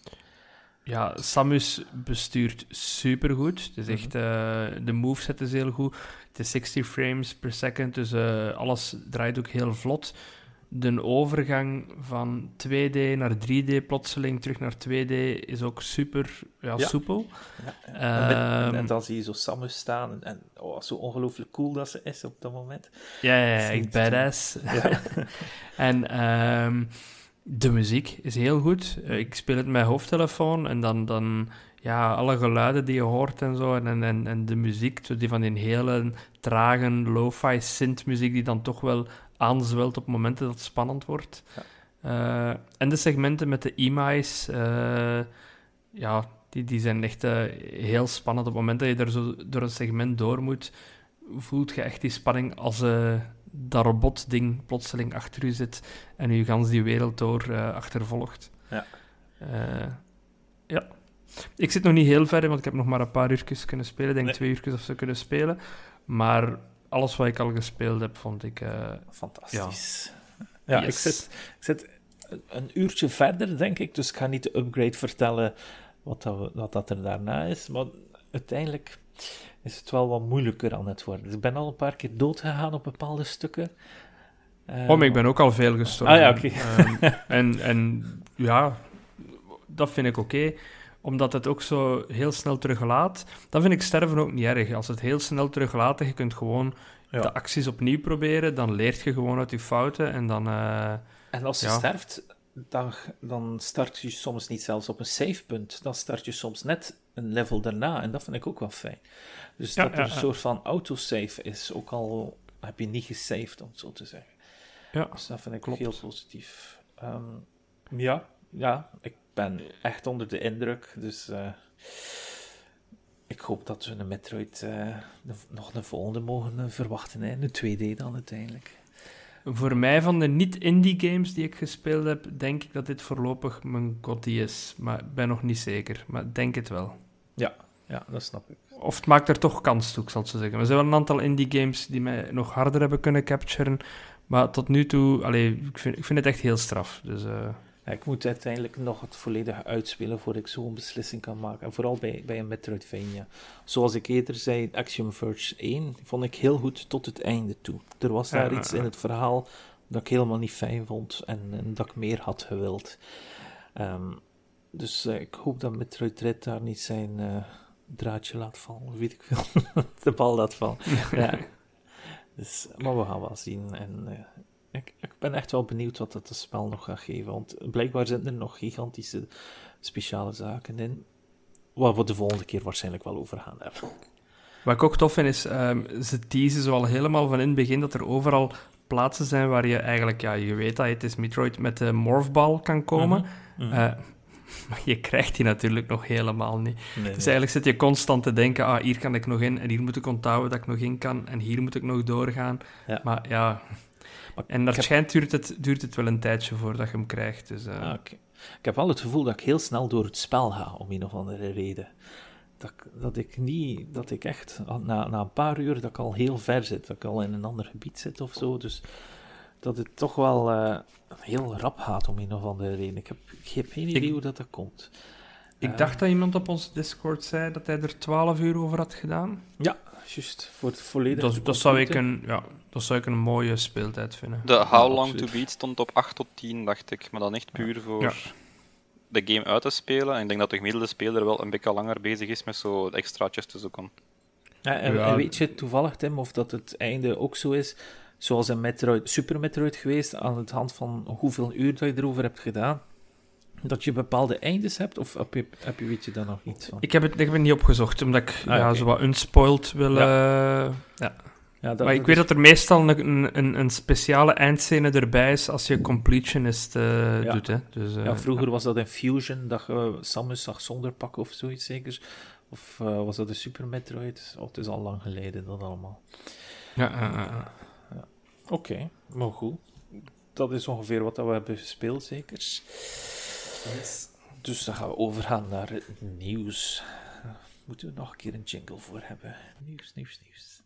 Ja, Samus bestuurt supergoed. Het is mhm. echt, uh, de moveset is heel goed. Het is 60 frames per second, dus uh, alles draait ook heel vlot. De overgang van 2D naar 3D plotseling terug naar 2D is ook super ja, soepel. Ja, ja. en, ehm, dan zie je zo Samus staan en, en oh, zo ongelooflijk cool dat ze is op dat moment. Ja, ja, ja echt badass. en um, de muziek is heel goed. Eh, ik speel het met mijn hoofdtelefoon en dan, dan ja, alle geluiden die je hoort en zo. En, en, en de muziek, zo die van die hele trage lo-fi synth-muziek die dan toch wel aanzwelt op momenten dat het spannend wordt. Ja. Uh, en de segmenten met de EMI's, uh, ja, die, die zijn echt uh, heel spannend. Op het moment dat je er zo door een segment door moet, voelt je echt die spanning als, dat robotding plotseling achter u zit en u gans die wereld door achtervolgt. Ja. Ja. Ik zit nog niet heel ver, want ik heb nog maar een paar uurtjes kunnen spelen. Ik denk twee uurtjes of zo kunnen spelen. Maar alles wat ik al gespeeld heb, vond ik... Uh, Fantastisch. Ja, ik, zit, ik zit een uurtje verder, denk ik. Dus ik ga niet de upgrade vertellen wat dat, wat dat er daarna is. Maar uiteindelijk is het wel wat moeilijker aan het worden. Dus ik ben al een paar keer dood gegaan op bepaalde stukken. Uh, oh, maar ik ben ook al veel gestorven. Ah ja, oké. Ehm, en, en ja, dat vind ik oké. Omdat het ook zo heel snel teruglaat. Dan vind ik sterven ook niet erg. Als het heel snel teruglaat en je kunt gewoon de acties opnieuw proberen, dan leert je gewoon uit je fouten en dan... Uh, en als je sterft, dan, dan start je soms niet zelfs op een savepunt. Dan start je soms net een level daarna. En dat vind ik ook wel fijn. Dus dat er een soort van autosave is, ook al heb je niet gesaved, om het zo te zeggen. Ja, dus dat vind ik Klopt. heel positief. Ehm, ja, ja, ik ben echt onder de indruk. Dus uh, ik hoop dat we een Metroid uh, nog een volgende mogen uh, verwachten. Hè? Een 2D dan uiteindelijk. Voor mij, van de niet-indie games die ik gespeeld heb, denk ik dat dit voorlopig mijn godie is. Maar ik ben nog niet zeker. Maar denk het wel. Ja, ja dat snap ik. Of het maakt er toch kans toe, ik zal het zo zeggen. Er zijn wel een aantal indie games die mij nog harder hebben kunnen capturen. Maar tot nu toe, allee, ik, vind, ik vind het echt heel straf. Dus, uh... ik moet uiteindelijk nog het volledige uitspelen voordat ik zo'n beslissing kan maken. En vooral bij, bij een Metroidvania. Zoals ik eerder zei, Axiom Verge 1 vond ik heel goed tot het einde toe. Er was daar iets in het verhaal dat ik helemaal niet fijn vond en, en dat ik meer had gewild. Um, dus uh, ik hoop dat Metroid Dread daar niet zijn... Uh, draadje laat vallen, weet ik veel. de bal laat vallen. ja. Dus, maar we gaan wel zien. En uh, ik, ik, ben echt wel benieuwd wat het spel nog gaat geven. Want blijkbaar zitten er nog gigantische speciale zaken in. Waar we de volgende keer waarschijnlijk wel over gaan hebben. Wat ik ook tof vind is, um, ze teasen zo al helemaal van in het begin dat er overal plaatsen zijn waar je eigenlijk, ja, je weet dat het is Metroid met de morphball kan komen. Mm -hmm. uh, maar je krijgt die natuurlijk nog helemaal niet. dus eigenlijk zit je constant te denken, ah, hier kan ik nog in, en hier moet ik onthouden dat ik nog in kan, en hier moet ik nog doorgaan. Maar ja... en waarschijnlijk duurt, het, duurt het wel een tijdje voordat je hem krijgt. Dus, uh... Ik heb wel het gevoel dat ik heel snel door het spel ga, om een of andere reden. Dat, dat ik niet, dat ik echt, na, na een paar uur, dat ik al heel ver zit, dat ik al in een ander gebied zit of zo. Dus dat het toch wel uh, heel rap gaat om een of andere reden. Ik heb, ik heb geen idee hoe dat, dat komt. Ik uh, dacht dat iemand op onze Discord zei dat hij er 12 uur over had gedaan. Ja, juist. Voor het volledige. Dat, dat, zou ik een, ja, dat zou ik een mooie speeltijd vinden. De How Long to Beat stond op 8 tot 10, dacht ik. Maar dan echt puur voor ja. de game uit te spelen. En ik denk dat de gemiddelde speler wel een beetje langer bezig is met zo extraatjes te zoeken. Ja, en, en weet je toevallig, Tim, of dat het einde ook zo is? zoals in Metroid, Super Metroid geweest, aan het hand van hoeveel uur dat je erover hebt gedaan, dat je bepaalde eindes hebt, of heb je, heb je weet je daar nog iets van? Ik heb het, ik heb het niet opgezocht, omdat ik ah, ja, zo wat unspoiled wil... Ja. Uh, ja. Ja, dat, maar ik weet dat er meestal een, een, een, speciale eindscène erbij is als je completionist uh, ja. doet. Hè. Dus, uh, ja, vroeger was dat in Fusion, dat je Samus zag zonder pak of zoiets zeker. Of was dat de Super Metroid? Oh, het is al lang geleden, dat allemaal. Ja, ja. Oké, maar goed. Dat is ongeveer wat we hebben gespeeld, zeker. Dus dan gaan we overgaan naar het nieuws. Moeten we nog een keer een jingle voor hebben. Nieuws, nieuws, nieuws.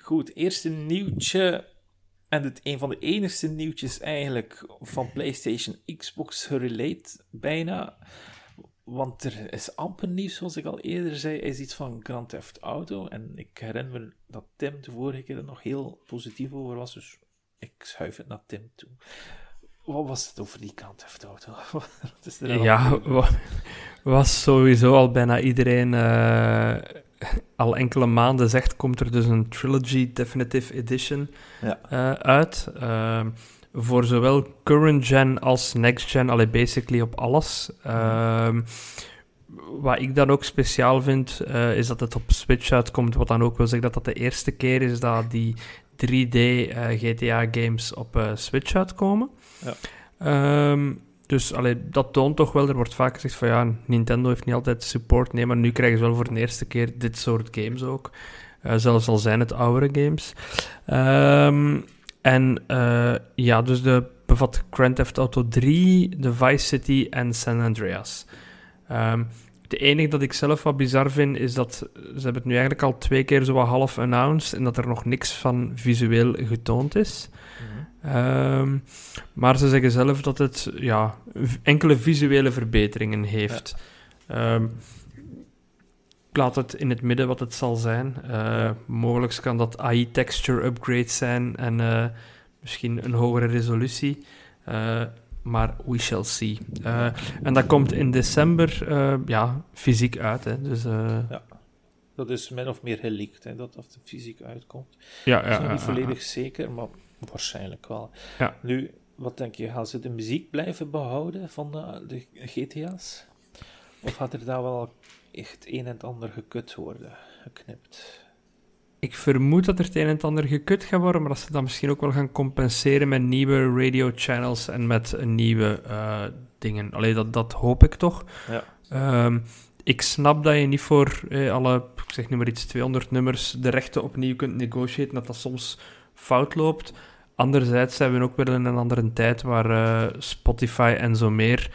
Goed, eerste nieuwtje. En het een van de enigste nieuwtjes eigenlijk van PlayStation Xbox gerelate, bijna. Want er is amper nieuws, zoals ik al eerder zei, is iets van Grand Theft Auto. En ik herinner me dat Tim de vorige keer er nog heel positief over was, dus ik schuif het naar Tim toe. Wat was het over die Grand Theft Auto? is er ja, was sowieso al bijna iedereen uh, al enkele maanden zegt, komt er dus een Trilogy Definitive Edition ja. uh, uit. Uh, voor zowel current gen als next gen, allee, basically op alles. Uh, wat ik dan ook speciaal vind, uh, is dat het op Switch uitkomt, wat dan ook wil zeggen dat dat de eerste keer is dat die 3D uh, GTA-games op Switch uitkomen. Ja. Um, dus allee, dat toont toch wel, er wordt vaak gezegd van ja, Nintendo heeft niet altijd support, nee, maar nu krijgen ze wel voor de eerste keer dit soort games ook. Uh, zelfs al zijn het oudere games. Um, en uh, ja, dus de bevat Grand Theft Auto 3, de Vice City en San Andreas. Um, het enige dat ik zelf wat bizar vind, is dat ze hebben het nu eigenlijk al twee keer zo half announced en dat er nog niks van visueel getoond is. Um, maar ze zeggen zelf dat het ja, enkele visuele verbeteringen heeft. Ja. Um, laat het in het midden wat het zal zijn. Uh, mogelijk kan dat AI-texture upgrades zijn en uh, misschien een hogere resolutie. Uh, maar we shall see. en dat komt in december ja, fysiek uit. Hè. Dus, ja. Dat is min of meer geleakt, hè, dat dat fysiek uitkomt. Ja, ja, dat is nog niet volledig zeker, maar waarschijnlijk wel. Ja. Nu, wat denk je, gaan ze de muziek blijven behouden van de, de GTA's? Of gaat er daar wel echt een en ander gekut worden, geknipt. Ik vermoed dat er het een en ander gekut gaat worden, maar dat ze dat misschien ook wel gaan compenseren met nieuwe radio channels en met nieuwe uh, dingen. Alleen dat, dat hoop ik toch. Ja. Um, ik snap dat je niet voor eh, alle, ik zeg nu maar iets, 200 nummers de rechten opnieuw kunt negotiëren, dat dat soms fout loopt. Anderzijds zijn we ook weer in een andere tijd waar uh, Spotify en zo meer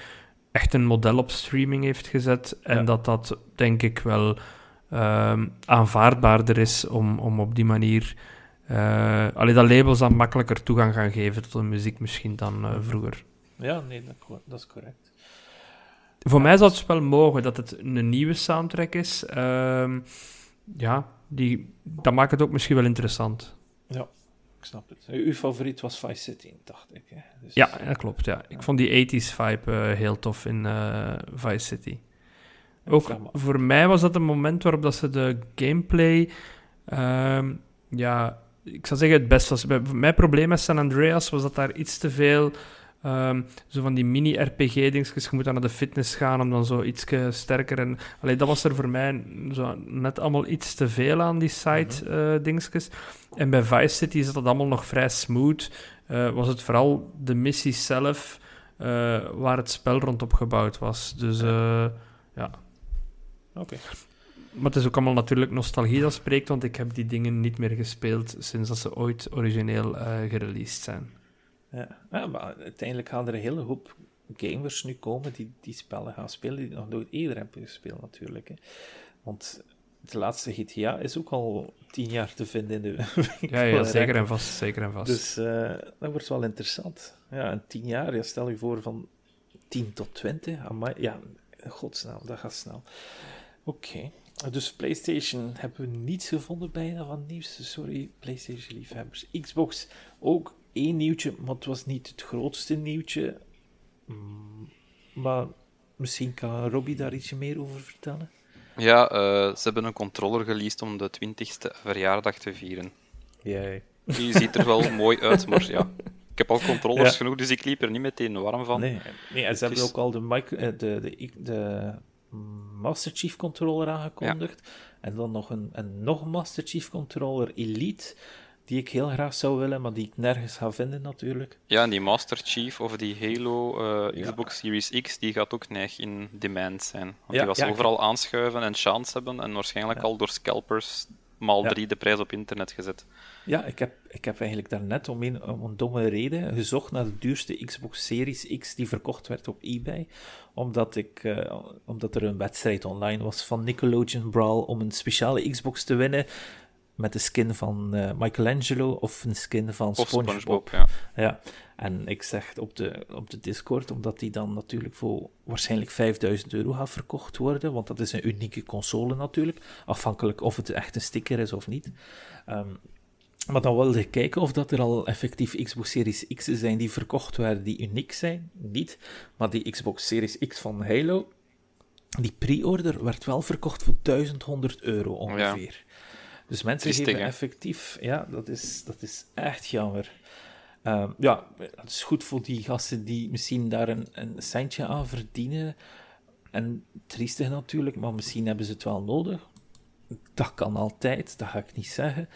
echt een model op streaming heeft gezet. En dat dat, denk ik, wel um, aanvaardbaarder is om, om op die manier... Uh, allee, dat labels dan makkelijker toegang gaan geven tot de muziek misschien dan uh, vroeger. Ja, nee, dat, dat is correct. Voor mij zou het wel mogen dat het een nieuwe soundtrack is. Uh, ja, die, dat maakt het ook misschien wel interessant. Ja snap het. Uw favoriet was Vice City, dacht ik. Hè? Dus... Ja, dat klopt. Ja. Ik vond die 80s vibe uh, heel tof in uh, Vice City. Ook voor mij was dat een moment waarop dat ze de gameplay... Uh, ja, ik zou zeggen het best was. Mijn probleem met San Andreas was dat daar iets te veel Um, zo van die mini-RPG-dingetjes. Je moet dan naar de fitness gaan om dan zo iets sterker. En, allee, dat was er voor mij zo net allemaal iets te veel aan, die side-dingetjes. Mhm. en bij Vice City is dat allemaal nog vrij smooth. Uh, was het vooral de missie zelf. eh, waar het spel rondop gebouwd was. Dus ja. Oké. Maar het is ook allemaal natuurlijk nostalgie dat spreekt, want ik heb die dingen niet meer gespeeld sinds dat ze ooit origineel gereleased zijn. Ja. ja, maar uiteindelijk gaan er een hele hoop gamers nu komen die die spellen gaan spelen, die nog nooit eerder hebben gespeeld natuurlijk. Hè. Want de laatste GTA is ook al tien jaar te vinden in de Ja, ja zeker en vast. Zeker en vast. Dus uh, dat wordt wel interessant. Ja, en tien jaar, ja, stel je voor van 10 tot 20. Ja, godsnaam, dat gaat snel. Oké. Okay. Dus PlayStation hebben we niets gevonden bijna van nieuws. Sorry, PlayStation-liefhebbers. Xbox ook één nieuwtje, maar het was niet het grootste nieuwtje. Mm, maar misschien kan Robbie daar ietsje meer over vertellen. Ja, uh, ze hebben een controller geleased om de 20ste verjaardag te vieren. Jij. Die ziet er wel mooi uit, maar ja. Ik heb al controllers ja. genoeg, dus ik liep er niet meteen warm van. Nee, nee en ze hebben ook al de, micro, de, de, de, Master Chief controller aangekondigd. En dan nog een, een nog Master Chief controller Elite die ik heel graag zou willen, maar die ik nergens ga vinden natuurlijk. Ja, en die Master Chief of die Halo uh, Xbox Series X, die gaat ook neig in demand zijn. Want ja, die was overal aanschuiven en chance hebben en waarschijnlijk al door scalpers maal drie de prijs op internet gezet. Ja, ik heb, ik heb eigenlijk daarnet om een, om een domme reden gezocht naar de duurste Xbox Series X die verkocht werd op eBay. Omdat, ik, uh, omdat er een wedstrijd online was van Nickelodeon Brawl om een speciale Xbox te winnen met de skin van uh, Michelangelo of een skin van SpongeBob. SpongeBob ja. ja. En ik zeg op de, op de Discord, omdat die dan natuurlijk voor waarschijnlijk 5000 euro gaat verkocht worden, want dat is een unieke console natuurlijk, afhankelijk of het echt een sticker is of niet. Um, maar dan wilde ik kijken of dat er al effectief Xbox Series X zijn die verkocht werden die uniek zijn. Niet, maar die Xbox Series X van Halo, die pre-order werd wel verkocht voor 1100 euro ongeveer. Dus mensen geven effectief, ja, dat is, dat is echt jammer. Um, ja, het is goed voor die gasten die misschien daar een, een centje aan verdienen. En triestig natuurlijk, maar misschien hebben ze het wel nodig. Dat kan altijd, dat ga ik niet zeggen.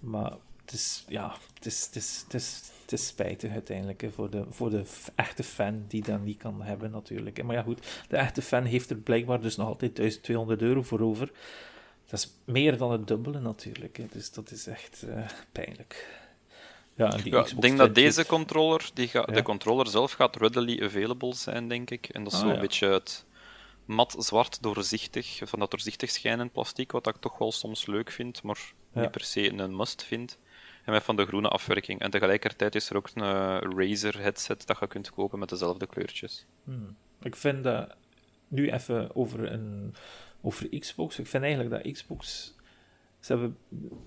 Maar het is, ja, het is, het is, het is, het is spijtig uiteindelijk hè, voor, de, voor de echte fan die dat niet kan hebben natuurlijk. Maar ja goed, de echte fan heeft er blijkbaar dus nog altijd 1200 euro voor over. Dat is meer dan het dubbele natuurlijk. Hè. Dus dat is echt uh, pijnlijk. Ja, en die ja, ik denk dat deze controller, die ga, de controller zelf gaat readily available zijn, denk ik. En dat is ah, zo'n beetje het mat zwart doorzichtig, van dat doorzichtig schijnend plastic, wat ik toch wel soms leuk vind, maar niet per se een must vind. En met van de groene afwerking. En tegelijkertijd is er ook een uh, Razer headset dat je kunt kopen met dezelfde kleurtjes. Hmm. Ik vind dat nu even over een over Xbox. Ik vind eigenlijk dat Xbox. Ze hebben,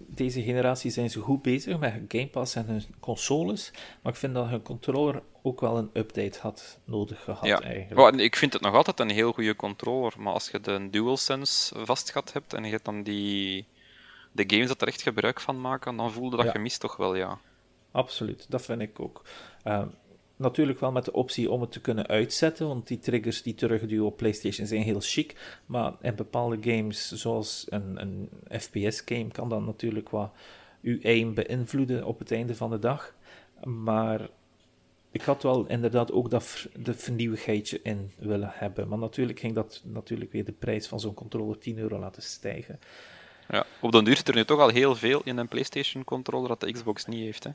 deze generatie zijn ze goed bezig met Game Pass en hun consoles. Maar ik vind dat hun controller ook wel een update had nodig gehad. Ja. Eigenlijk. ik vind het nog altijd een heel goede controller. Maar als je de DualSense vastgehad hebt en je hebt dan die. De games dat er echt gebruik van maken, dan voelde dat ja. gemist toch wel, ja. Absoluut, dat vind ik ook. Uh, Natuurlijk wel met de optie om het te kunnen uitzetten, want die triggers die terugduwen op PlayStation zijn heel chic. Maar in bepaalde games, zoals een, een FPS-game, kan dat natuurlijk wat uw aim beïnvloeden op het einde van de dag. Maar ik had wel inderdaad ook dat de vernieuwigheidje in willen hebben. Maar natuurlijk ging dat natuurlijk weer de prijs van zo'n controller 10 euro laten stijgen. Ja, op dan duur er nu toch al heel veel in een PlayStation controller dat de Xbox niet heeft. Hè?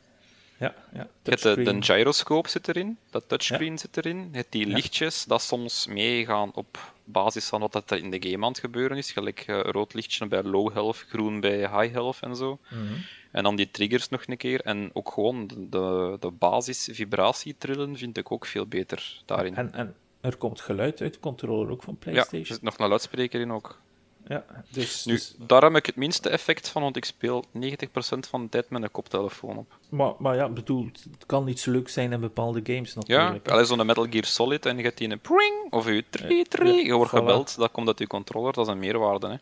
Ja, ja. de, de gyroscoop zit erin, dat touchscreen zit erin. Je hebt die lichtjes dat soms meegaan op basis van wat er in de game aan het gebeuren is. Gelijk uh, rood lichtje bij low health, groen bij high health en zo. Mhm. En dan die triggers nog een keer. En ook gewoon de, de basis vibratie trillen vind ik ook veel beter daarin. En, en er komt geluid uit de controller ook van PlayStation. Ja, er zit nog een luidspreker in ook. Ja, dus, nu, dus- daar heb ik het minste effect van, want ik speel 90% van de tijd met een koptelefoon op. Maar, maar ja, bedoel, het kan iets leuk zijn in bepaalde games natuurlijk. Ja, alleen zo'n Metal Gear Solid en je hebt die een pring, of je tri, tri, je wordt gebeld, dat komt uit je controller, dat is een meerwaarde. Hè.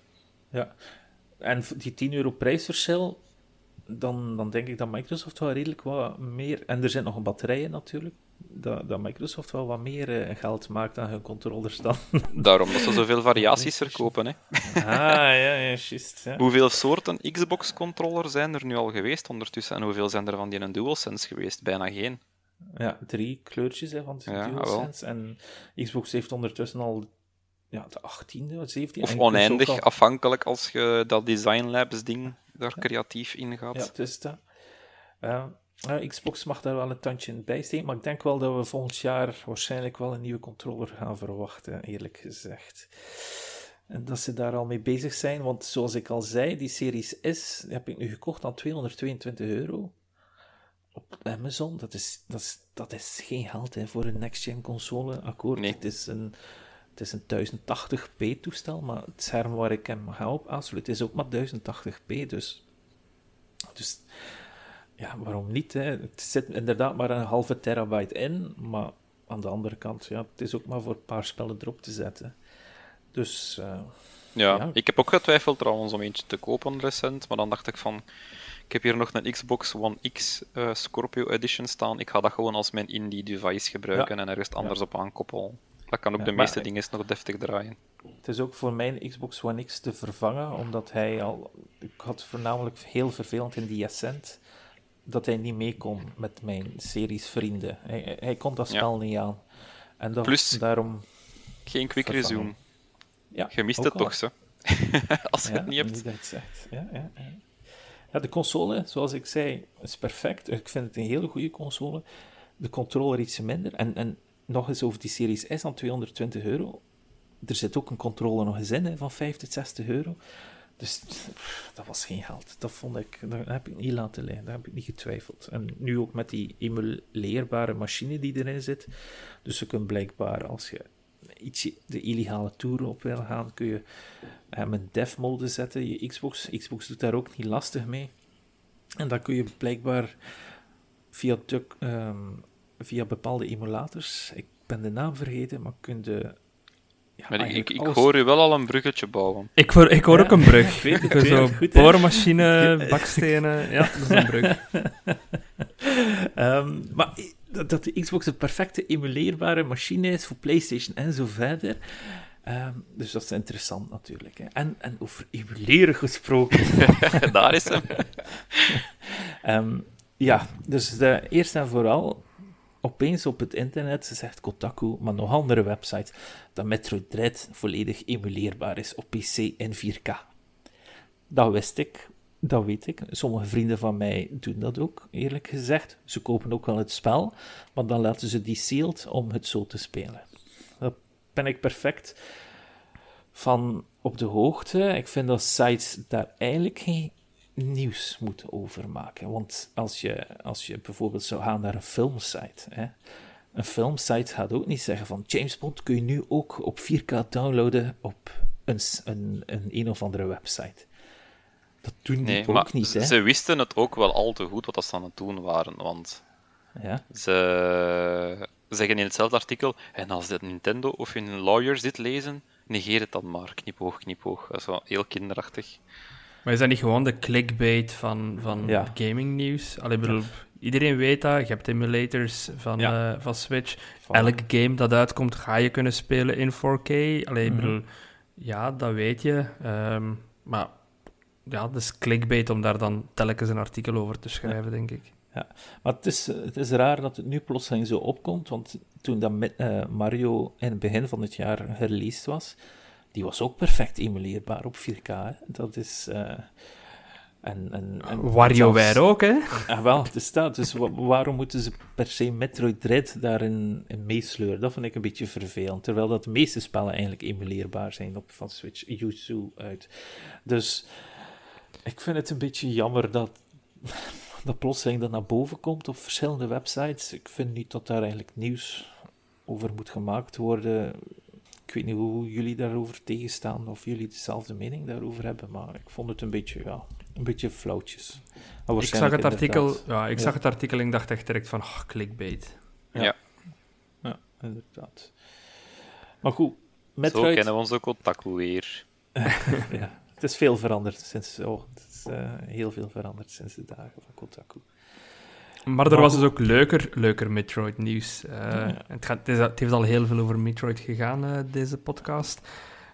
Ja, en die 10 euro prijsverschil, dan, dan denk ik dat Microsoft wel redelijk wat meer... En er zijn nog batterijen natuurlijk, dat, dat Microsoft wel wat meer uh, geld maakt aan hun controllers dan. Daarom dat ze zoveel variaties verkopen. Hè. Ah, ja, ja, juist. Ja. Hoeveel soorten Xbox-controller zijn er nu al geweest ondertussen? En hoeveel zijn er van die een DualSense geweest? Bijna geen. Ja, drie kleurtjes hè, van de Ja, DualSense. En Xbox heeft ondertussen al ja, de 18e, 17e. Of oneindig, al- afhankelijk als je dat Design Labs ding daar creatief in gaat. Ja, het is dat. Eh, ja, Xbox mag daar wel een tandje in bijsteken, maar ik denk wel dat we volgend jaar waarschijnlijk wel een nieuwe controller gaan verwachten, eerlijk gezegd. En dat ze daar al mee bezig zijn, want zoals ik al zei, die Series S die heb ik nu gekocht aan 222 euro op Amazon. Dat is, dat is, dat is geen geld hè, voor een next-gen console, akkoord. Nee. Het is een, het is een 1080p toestel, maar het scherm waar ik hem ga op aansluiten is ook maar 1080p, dus... Dus ja, waarom niet? Hè? Het zit inderdaad maar een halve terabyte in, maar aan de andere kant, ja, het is ook maar voor een paar spellen erop te zetten. Dus eh, Ja, Ja. ik heb ook getwijfeld trouwens om eentje te kopen recent, maar dan dacht ik van, ik heb hier nog een Xbox One X eh, Scorpio Edition staan, ik ga dat gewoon als mijn indie device gebruiken en ergens anders op aankoppelen. Dat kan ook Ja, de meeste dingen nog deftig draaien. het is ook voor mijn Xbox One X te vervangen, omdat hij al... Ik had voornamelijk heel vervelend in die Ascent dat hij niet mee kon met mijn series vrienden. Hij, kon dat Ja. spel niet aan. En dat, Plus- daarom... Geen quick Vervangen. resume. Ja, Je mist het al. toch, ze? als je Ja, het niet hebt. dat zegt. Ja, ja. ja, de console, zoals ik zei, is perfect. Ik vind het een hele goede console. De controller iets minder. En, en nog eens over die Series S aan 220 euro. Er zit ook een controller nog eens in hè, van 50, 60 euro. Dus dat was geen geld. Dat vond ik, dat heb ik niet laten liggen. Daar heb ik niet getwijfeld. En nu ook met die emuleerbare machine die erin zit. Dus je kunt blijkbaar, als je ietsje de illegale tour op wil gaan, kun je hem in dev mode zetten, je Xbox. Xbox doet daar ook niet lastig mee. En dan kun je blijkbaar via, ehm, via bepaalde emulators, ik ben de naam vergeten, maar kun je... Ja, Maar ik, ik, alles- hoor u wel al een bruggetje bouwen. Ik hoor, ik hoor Ja, ook een brug. ik weet het, Ik zo goed, boormachine, bakstenen. Ja, dat is een brug. Ehm, maar dat de Xbox een perfecte emuleerbare machine is voor PlayStation en zo verder. Ehm, dus dat is interessant natuurlijk. Hè. En, en over emuleren gesproken. Daar is hem. Ehm, ja, dus de, eerst en vooral, opeens op het internet zegt Kotaku, maar nog andere websites, dat Metroid Dread volledig emuleerbaar is op PC in 4K. Dat wist ik, dat weet ik. Sommige vrienden van mij doen dat ook, eerlijk gezegd. Ze kopen ook wel het spel, maar dan laten ze die sealed om het zo te spelen. Daar ben ik perfect van op de hoogte. Ik vind dat sites daar eigenlijk geen nieuws moeten over maken. Want als je, als je bijvoorbeeld zou gaan naar een filmsite, hè, een filmsite gaat ook niet zeggen van James Bond kun je nu ook op 4K downloaden op een, een, een, een of andere website. Dat doen die ook niet, ze, hè? ze wisten het ook wel al te goed wat dat ze aan het doen waren. Want Ja, ze zeggen in hetzelfde artikel, en als dat Nintendo of in lawyers dit lezen, negeer het dan maar. Knipoog, knipoog. Dat is wel heel kinderachtig. Maar is dat niet gewoon de clickbait van, van Ja. gaming nieuws? Allee, bedoel, iedereen weet dat. Je hebt emulators van, Ja. eh, van Switch. van- Elk game dat uitkomt, ga je kunnen spelen in 4K. Allee, Mhm. bedoel, ja, dat weet je. Ehm, maar ja, dat is clickbait om daar dan telkens een artikel over te schrijven, denk ik. Maar het is, het is raar dat het nu plotseling zo opkomt, want toen dat met, eh, Mario in het begin van het jaar gereleased was, die was ook perfect emuleerbaar op 4K. Hè? Dat is... eh, en, en, en WarioWare ook, hè? Ah, wel, het staat. Dus wa- waarom moeten ze per se Metroid Dread daarin in meesleuren? Dat vind ik een beetje vervelend. Terwijl dat de meeste spellen eigenlijk emuleerbaar zijn op van Switch Yuzu uit. Dus ik vind het een beetje jammer dat, dat plotseling dat naar boven komt op verschillende websites. Ik vind niet dat daar eigenlijk nieuws over moet gemaakt worden. Ik weet niet hoe jullie daarover tegenstaan, of jullie dezelfde mening daarover hebben, maar ik vond het een beetje, ja, een beetje flauwtjes. Ik zag het artikel, inderdaad- ja, ik Ja. zag het artikel en ik dacht echt direct van, oh, clickbait. Ja. Ja, inderdaad. Maar goed, Zo Metroid... kennen we onze Kotaku weer. ja, het is veel veranderd sinds... Oh, het is eh, heel veel veranderd sinds de dagen van Kotaku. Maar er was dus ook leuker, leuker Metroid-nieuws. Eh, Ja, het, gaat, het, is- het heeft al heel veel over Metroid gegaan, eh, deze podcast.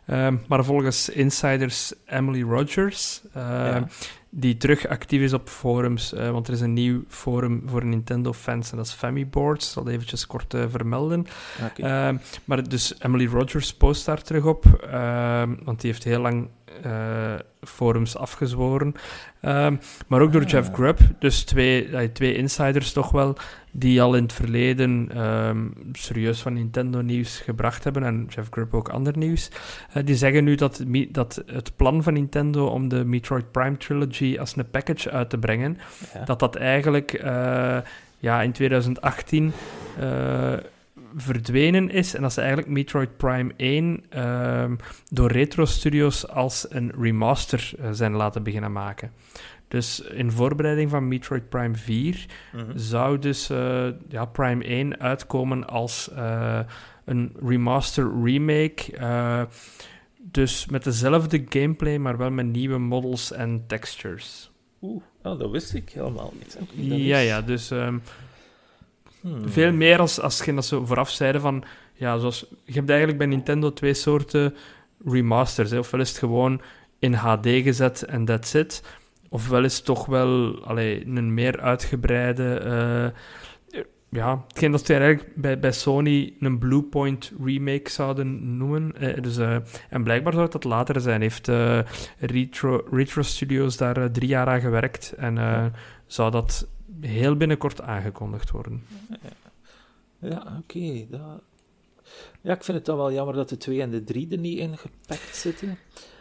Ehm, maar volgens insiders Emily Rogers, ehm, die terug actief is op forums, want er is een nieuw forum voor Nintendo-fans en dat is Famiboards. Ik zal dat eventjes kort vermelden. Okay. Ehm, maar dus Emily Rogers post daar terug op, want die heeft heel lang uh, forums afgezworen. Um, maar ook door ah. Jeff Grubb, dus twee, twee insiders toch wel, die al in het verleden um, serieus van Nintendo nieuws gebracht hebben, en Jeff Grubb ook ander nieuws. Uh, die zeggen nu dat, dat het plan van Nintendo om de Metroid Prime Trilogy als een package uit te brengen, ja. dat dat eigenlijk uh, ja, in 2018 verdwenen is en dat ze eigenlijk Metroid Prime 1 uh, door Retro Studios als een remaster uh, zijn laten beginnen maken. Dus in voorbereiding van Metroid Prime 4 mm -hmm. zou dus uh, ja, Prime 1 uitkomen als uh, een remaster remake. dus met dezelfde gameplay, maar wel met nieuwe models en textures. Oeh, oh, dat wist ik helemaal niet. ja, ja, dus um, Hmm. Veel meer als, als dat zo vooraf zeiden van... Ja, zoals, je hebt eigenlijk bij Nintendo twee soorten remasters. Hè. Ofwel is het gewoon in HD gezet en that's it. Ofwel is het toch wel allee, een meer uitgebreide... Uh, ja, hetgeen dat ze eigenlijk bij, bij Sony een Bluepoint remake zouden noemen. Eh, dus, uh, en blijkbaar zou dat later zijn. Heeft uh, Retro, Retro Studios daar drie jaar aan gewerkt. En zou dat heel binnenkort aangekondigd worden. Ja, oké. Ja, ik vind het dan wel jammer dat de 2 en de 3 er niet in gepakt zitten.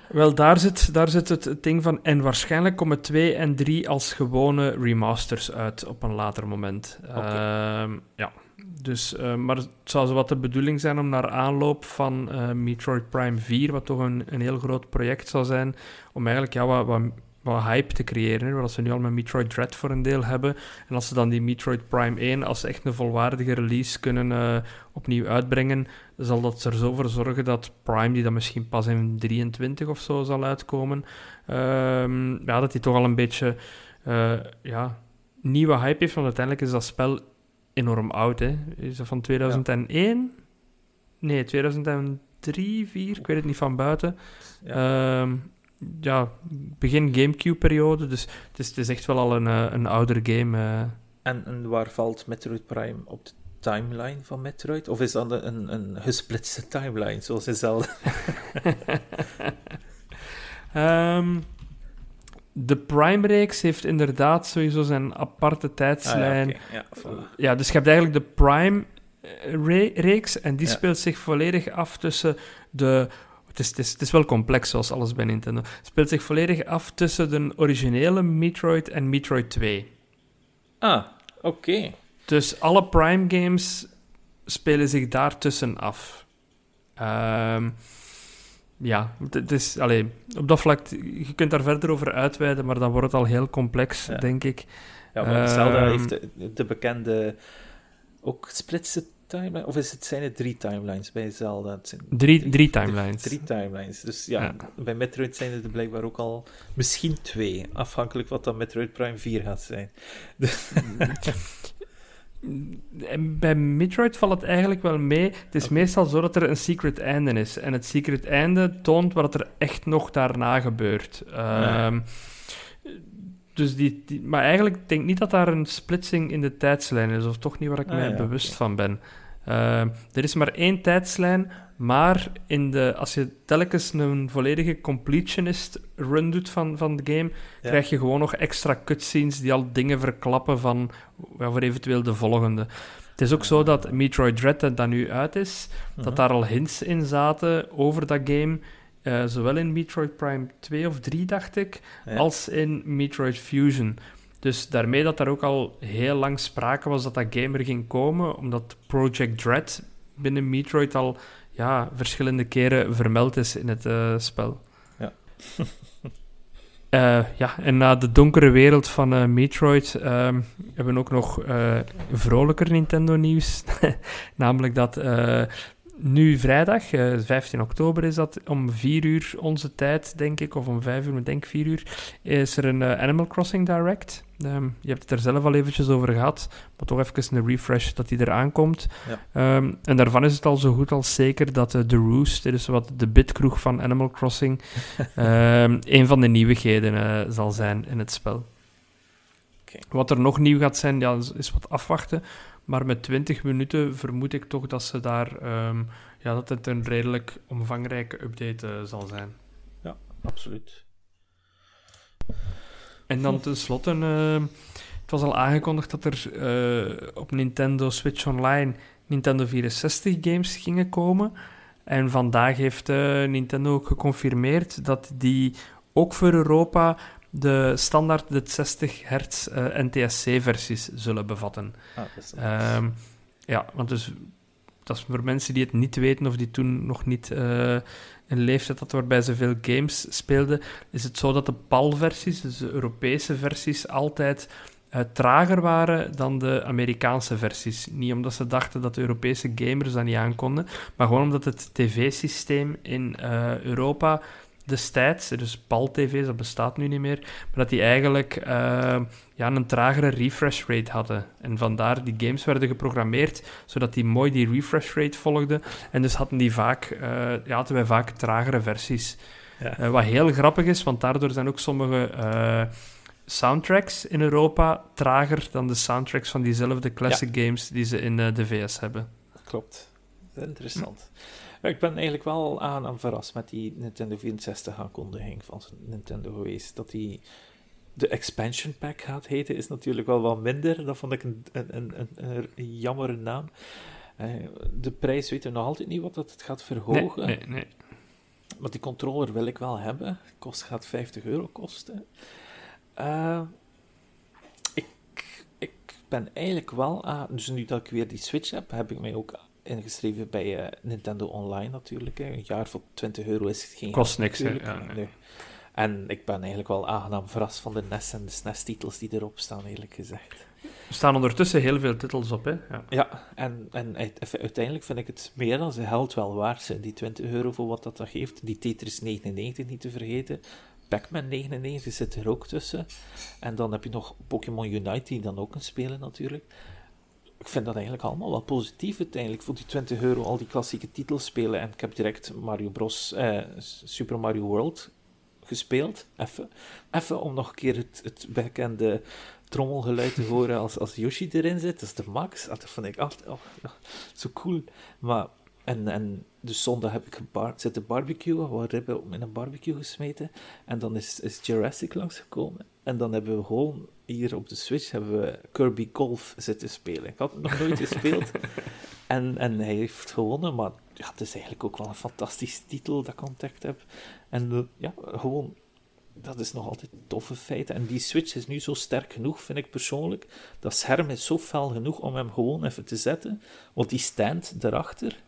Wel, daar zit, daar zit het ding van. En waarschijnlijk komen 2 en 3 als gewone remasters uit op een later moment. Okay. Uh, ja. Dus, uh, maar het zou zo wat de bedoeling zijn om naar aanloop van uh, Metroid Prime 4, wat toch een, een heel groot project zou zijn, om eigenlijk ja, wat, wat wat hype te creëren. Wat ze nu al met Metroid Dread voor een deel hebben. En als ze dan die Metroid Prime 1 als echt een volwaardige release kunnen uh, opnieuw uitbrengen, zal dat er zo voor zorgen dat Prime, die dan misschien pas in 23 of zo zal uitkomen, uh, ja, dat die toch al een beetje uh, ja, nieuwe hype heeft. Want uiteindelijk is dat spel enorm oud. Hè? Is dat van 2001? Ja. Nee, 2003, 4, ik weet het niet van buiten. Ja. Um, ja, begin Gamecube-periode. Dus het is, het is, echt wel al een, eh, een ouder game. Uh. En, en, waar valt Metroid Prime op de timeline van Metroid? Of is dat een, een gesplitste timeline, zoals in Zelda? um, de Prime-reeks heeft inderdaad sowieso zijn aparte tijdslijn. Ah, ja, ja, ja, dus je hebt eigenlijk de Prime-reeks en die speelt zich volledig af tussen de het is, het, is, het is wel complex, zoals alles bij Nintendo. Het speelt zich volledig af tussen de originele Metroid en Metroid 2. Ah, oké. Dus alle Prime games spelen zich daartussen af. Um, ja, het is, allee, op dat vlak, je kunt daar verder over uitweiden, maar dan wordt het al heel complex, denk ik. Ja, maar Zelda um, heeft de, de, bekende ook splitse Of is het, zijn het drie timelines bij Zelda? drie, drie timelines. Drie, timelines. Dus ja, bij Metroid zijn er blijkbaar ook al misschien twee. Afhankelijk wat dan Metroid Prime 4 gaat zijn. En bij Metroid valt het eigenlijk wel mee. Het is meestal zo dat er een secret einde is. En het secret einde toont wat er echt nog daarna gebeurt. Ja. Dus die, die, maar eigenlijk denk ik niet dat daar een splitsing in de tijdslijn is, of toch niet waar ik ah, mij bewust van ben. Uh, er is maar één tijdslijn, maar in de, als je telkens een volledige completionist run doet van, van de game, ja. krijg je gewoon nog extra cutscenes die al dingen verklappen van ja, voor eventueel de volgende. Het is ook zo dat Metroid Dread, dat nu uit is, dat mhm. daar al hints in zaten over dat game uh, zowel in Metroid Prime 2 of 3, dacht ik, ja. als in Metroid Fusion. Dus daarmee dat er ook al heel lang sprake was dat dat game er ging komen, omdat Project Dread binnen Metroid al ja, verschillende keren vermeld is in het uh, spel. Ja. Uh, ja, en na de donkere wereld van uh, Metroid um, hebben we ook nog vrolijker Nintendo-nieuws. Namelijk dat nu vrijdag, uh, eh, 15 oktober is dat, om 4 uur onze tijd, denk ik, of om 5 uur, maar denk 4 uur, is er een uh, Animal Crossing Direct. Um, je hebt het er zelf al eventjes over gehad, maar toch even een refresh dat die eraan komt. Ja. Um, en daarvan is het al zo goed als zeker dat uh, The Roost, dit is wat de bitkroeg van Animal Crossing, um, een van de nieuwigheden zal zijn in het spel. Okay. Wat er nog nieuw gaat zijn, ja, is wat afwachten. Maar met 20 minuten vermoed ik toch dat ze daar um, ja, dat het een redelijk omvangrijke update uh, zal zijn. Ja, absoluut. En dan tenslotte, uh, het was al aangekondigd dat er uh, op Nintendo Switch Online Nintendo 64 games gingen komen. En vandaag heeft uh, Nintendo ook geconfirmeerd dat die ook voor Europa de standaard de 60 hertz uh, NTSC-versies zullen bevatten. Ah, um, ja, want dus, dat is voor mensen die het niet weten of die toen nog niet uh, een leeftijd hadden waarbij ze veel games speelden, is het zo dat de PAL-versies, dus de Europese versies, altijd uh, trager waren dan de Amerikaanse versies. Niet omdat ze dachten dat de Europese gamers dat niet aankonden, maar gewoon omdat het tv-systeem in Europa destijds, dus PAL-tv's, dat bestaat nu niet meer, maar dat die eigenlijk uh, ja, een tragere refresh rate hadden. En vandaar die games werden geprogrammeerd, zodat die mooi die refresh rate volgden. En dus hadden, die vaak, uh, ja, hadden wij vaak tragere versies. Ja. Uh, wat heel grappig is, want daardoor zijn ook sommige soundtracks in Europa trager dan de soundtracks van diezelfde classic ja. games die ze in de VS hebben. Klopt. Interessant. Ik ben eigenlijk wel aan, aan verrast met die Nintendo 64 aankondiging van Nintendo geweest. Dat die de expansion pack gaat heten, is natuurlijk wel wat minder. Dat vond ik een, een, een, een, een jammere naam. Uh, de prijs weten we nog altijd niet wat dat het gaat verhogen. Nee, nee, nee. Maar die controller wil ik wel hebben. Kost gaat 50 euro kosten. Uh, ik, ik ben eigenlijk wel aan. Dus nu dat ik weer die Switch heb, heb ik mij ook ingeschreven bij uh, Nintendo Online natuurlijk. Hè. Een jaar voor 20 euro is het geen Kost niks, hè? Ja, nee. En ik ben eigenlijk wel aangenaam verrast van de NES en de SNES-titels die erop staan, eerlijk gezegd. Er staan ondertussen heel veel titels op, hè? Ja, ja en, en uiteindelijk vind ik het meer dan ze geld wel waard zijn. Die 20 euro voor wat dat, dat geeft. Die Tetris 99 niet te vergeten. Pac-Man 99 zit er ook tussen. En dan heb je nog Pokémon Unite, die dan ook kan spelen natuurlijk ik vind dat eigenlijk allemaal wel positief uiteindelijk. Voor die 20 euro al die klassieke titels spelen. En ik heb direct Mario Bros. Eh, Super Mario World gespeeld. Even. Even om nog een keer het, het bekende trommelgeluid te horen als, als Yoshi erin zit. Dat is de max. Dat vind ik altijd oh, zo cool. Maar, en, en dus zondag heb ik gebar zitten barbecuen, wat ribben in een barbecue gesmeten. En dan is, is Jurassic langsgekomen. En dan hebben we gewoon hier op de Switch hebben we Kirby Golf zitten spelen. Ik had het nog nooit gespeeld. En, en hij heeft gewonnen, maar ja, het is eigenlijk ook wel een fantastische titel dat ik ontdekt heb. En uh, ja, gewoon, dat is nog altijd toffe feiten. En die Switch is nu zo sterk genoeg, vind ik persoonlijk. Dat scherm is zo fel genoeg om hem gewoon even te zetten. Want die stand daarachter,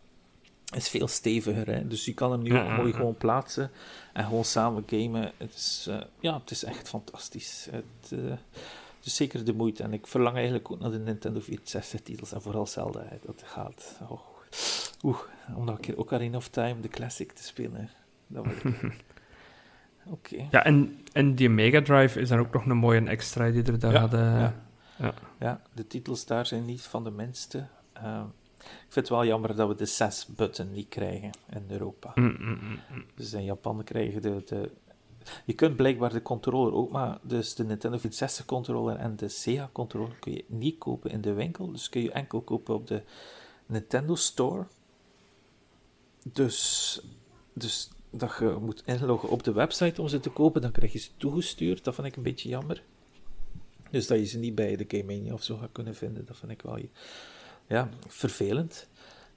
is veel steviger. Hè? Dus je kan hem nu ook mooi gewoon plaatsen en gewoon samen gamen. Het is, uh, ja, het is echt fantastisch. Het, uh, het, is zeker de moeite. En ik verlang eigenlijk ook naar de Nintendo 64 titels en vooral Zelda. Hè, dat gaat. Oh. Oeh, om nog een keer Ocarina of Time, de classic, te spelen. Dat wil ik. Oké. Ja, en, en die Mega Drive is dan ook nog een mooie extra die er daar ja, hadden. Ja. Ja. ja. de titels daar zijn niet van de minste. Uh, ik vind het wel jammer dat we de 6-button niet krijgen in Europa. Mm, mm, mm, dus in Japan krijgen de, de... Je kunt blijkbaar de controller ook, maar dus de Nintendo 64 controller en de Sega controller kun je niet kopen in de winkel. Dus kun je enkel kopen op de Nintendo Store. Dus, dus dat je moet inloggen op de website om ze te kopen, dan krijg je ze toegestuurd. Dat vind ik een beetje jammer. Dus dat je ze niet bij de Game Mania of zo gaat kunnen vinden, dat vind ik wel ja, vervelend.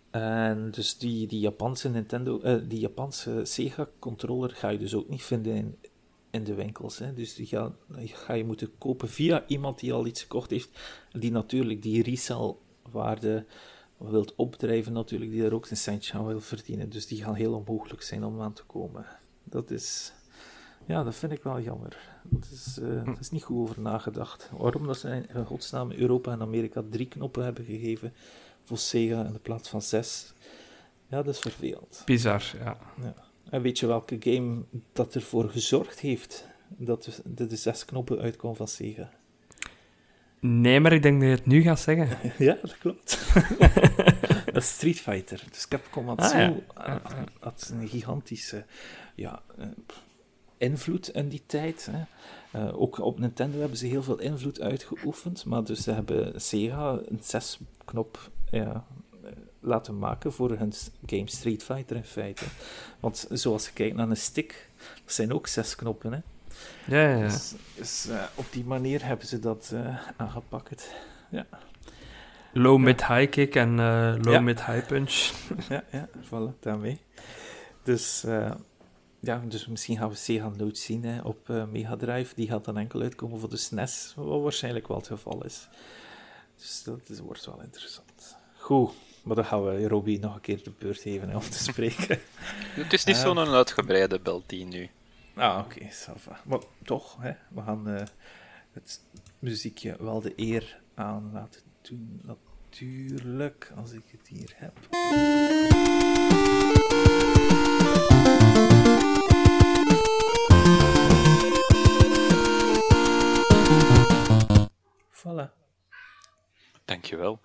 En dus die, die Japanse Nintendo, uh, die Japanse Sega controller ga je dus ook niet vinden in, in de winkels. Hè. Dus die ga, ga je moeten kopen via iemand die al iets gekocht heeft, die natuurlijk die resale-waarde wilt opdrijven, natuurlijk, die er ook zijn centje aan wil verdienen. Dus die gaan heel onmogelijk zijn om aan te komen. Dat is, ja, dat vind ik wel jammer. Dat is, uh, hm. is niet goed over nagedacht. Waarom dat ze in godsnaam Europa en Amerika drie knoppen hebben gegeven voor Sega in de plaats van zes, Ja, dat is vervelend. Bizar, ja. ja. En weet je welke game dat ervoor gezorgd heeft dat de, de zes knoppen uitkomen van Sega? Nee, maar ik denk dat je het nu gaat zeggen. ja, dat klopt. dat is Street Fighter. Dus Capcom had, ah, zo, ja. had een gigantische ja, eh, invloed in die tijd. Hè. Uh, ook op Nintendo hebben ze heel veel invloed uitgeoefend, maar dus ze hebben Sega een zesknop ja, laten maken voor hun game Street Fighter in feite. Want zoals je kijkt naar een stick, dat zijn ook zes knoppen. Hè. Ja, ja, ja. Dus, dus uh, op die manier hebben ze dat uh, aangepakt. Ja. Low, mid, high kick en uh, low, ja. mid, high punch. ja, ja, voilà, daarmee. Dus, ja, dus misschien gaan we Sega nooit zien hè, op Mega Drive. Die gaat dan enkel uitkomen voor de SNES, wat waarschijnlijk wel het geval is. Dus dat is, wordt wel interessant. Goed. Maar dan gaan we Robbie nog een keer de beurt geven hè, om te spreken. het is niet uh, zo'n uitgebreide belt nu. Ah, oké, okay, Maar toch, hè, we gaan uh, het muziekje wel de eer aan laten doen. Natuurlijk, als ik het hier heb. Dankjewel.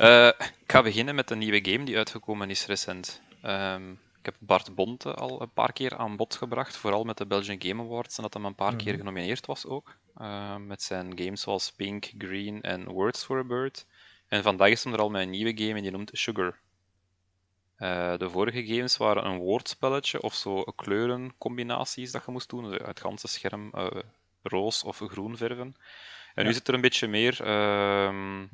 Uh, ik ga beginnen met een nieuwe game die uitgekomen is recent. Um, ik heb Bart Bonte al een paar keer aan bod gebracht, vooral met de Belgian Game Awards, en dat hem een paar keer mhm. genomineerd was ook. Uh, met zijn games zoals Pink, Green en Words for a Bird. En vandaag is hem er al met een nieuwe game en die noemt Sugar. Uh, de vorige games waren een woordspelletje of zo kleurencombinaties dat je moest doen. Dus het ganse scherm uh, roos of groen verven. En ja. nu zit er een beetje meer ehm,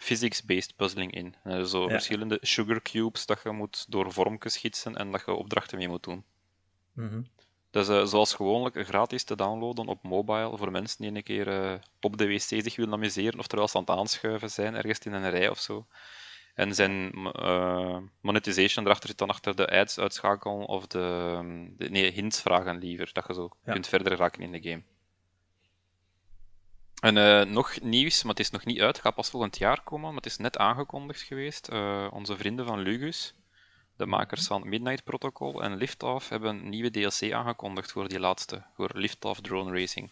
physics-based puzzling in. Uh, zo verschillende sugar cubes dat je moet door vormpjes schetsen en dat je opdrachten mee moet doen. Mm Dat is uh, zoals gewoonlijk gratis te downloaden op mobile voor mensen die een keer uh, op de wc zich willen amuseren of terwijl ze aan het aanschuiven zijn ergens in een rij of zo. En zijn monetization erachter zit dan achter de ads uitschakelen of de, de nee, hints vragen liever, dat je zo kunt verder raken in de game. En uh, nog nieuws, maar het is nog niet uit, het gaat pas volgend jaar komen, maar het is net aangekondigd geweest. Uh, onze vrienden van Lugus, de makers van Midnight Protocol en Liftoff, hebben een nieuwe DLC aangekondigd voor die laatste, voor Liftoff Drone Racing.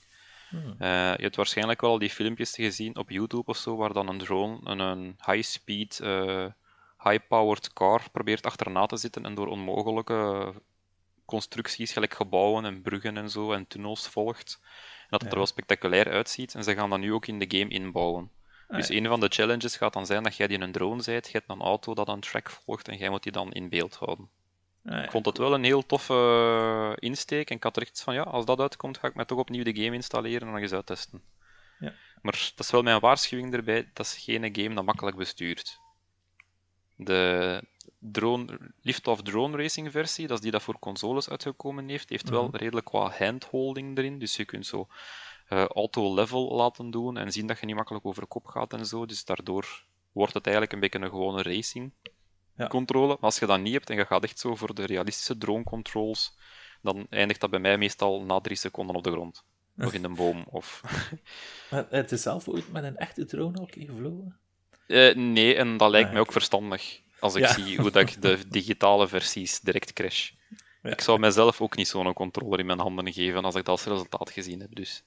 Hmm. Uh, je hebt waarschijnlijk wel die filmpjes gezien op YouTube of zo, waar dan een drone een, een high-speed, high-powered car probeert achterna te zitten en door onmogelijke constructies, gelijk gebouwen en bruggen en zo, en tunnels volgt dat het er wel spectaculair uitziet. En ze gaan dat nu ook in de game inbouwen. Ah, dus een van de challenges gaat dan zijn dat jij die een drone zijt, je hebt een auto dat een track volgt en jij moet die dan in beeld houden. Ah, ik vond het wel een heel toffe uh, insteek en ik had er echt van, ja, als dat uitkomt, ga ik mij toch opnieuw de game installeren en nog eens uittesten. Ja. Maar dat is wel mijn waarschuwing erbij, dat is geen game dat makkelijk bestuurt. De drone, Liftoff Drone Racing versie, dat is die dat voor consoles uitgekomen heeft, heeft wel mhm. redelijk wat handholding erin. Dus je kunt zo uh, auto-level laten doen en zien dat je niet makkelijk over kop gaat en zo. Dus daardoor wordt het eigenlijk een beetje een gewone racing controle. Maar als je dat niet hebt en je gaat echt zo voor de realistische drone controls, dan eindigt dat bij mij meestal na drie seconden op de grond. Of in een boom. Of... het is zelf ooit met een echte drone ook gevlogen? Uh, nee, en dat lijkt ah, mij ook verstandig. Als ik zie hoe dat ik de digitale versies direct crash. Ik zou mijzelf ook niet zo'n controller in mijn handen geven als ik dat als resultaat gezien heb. Dus.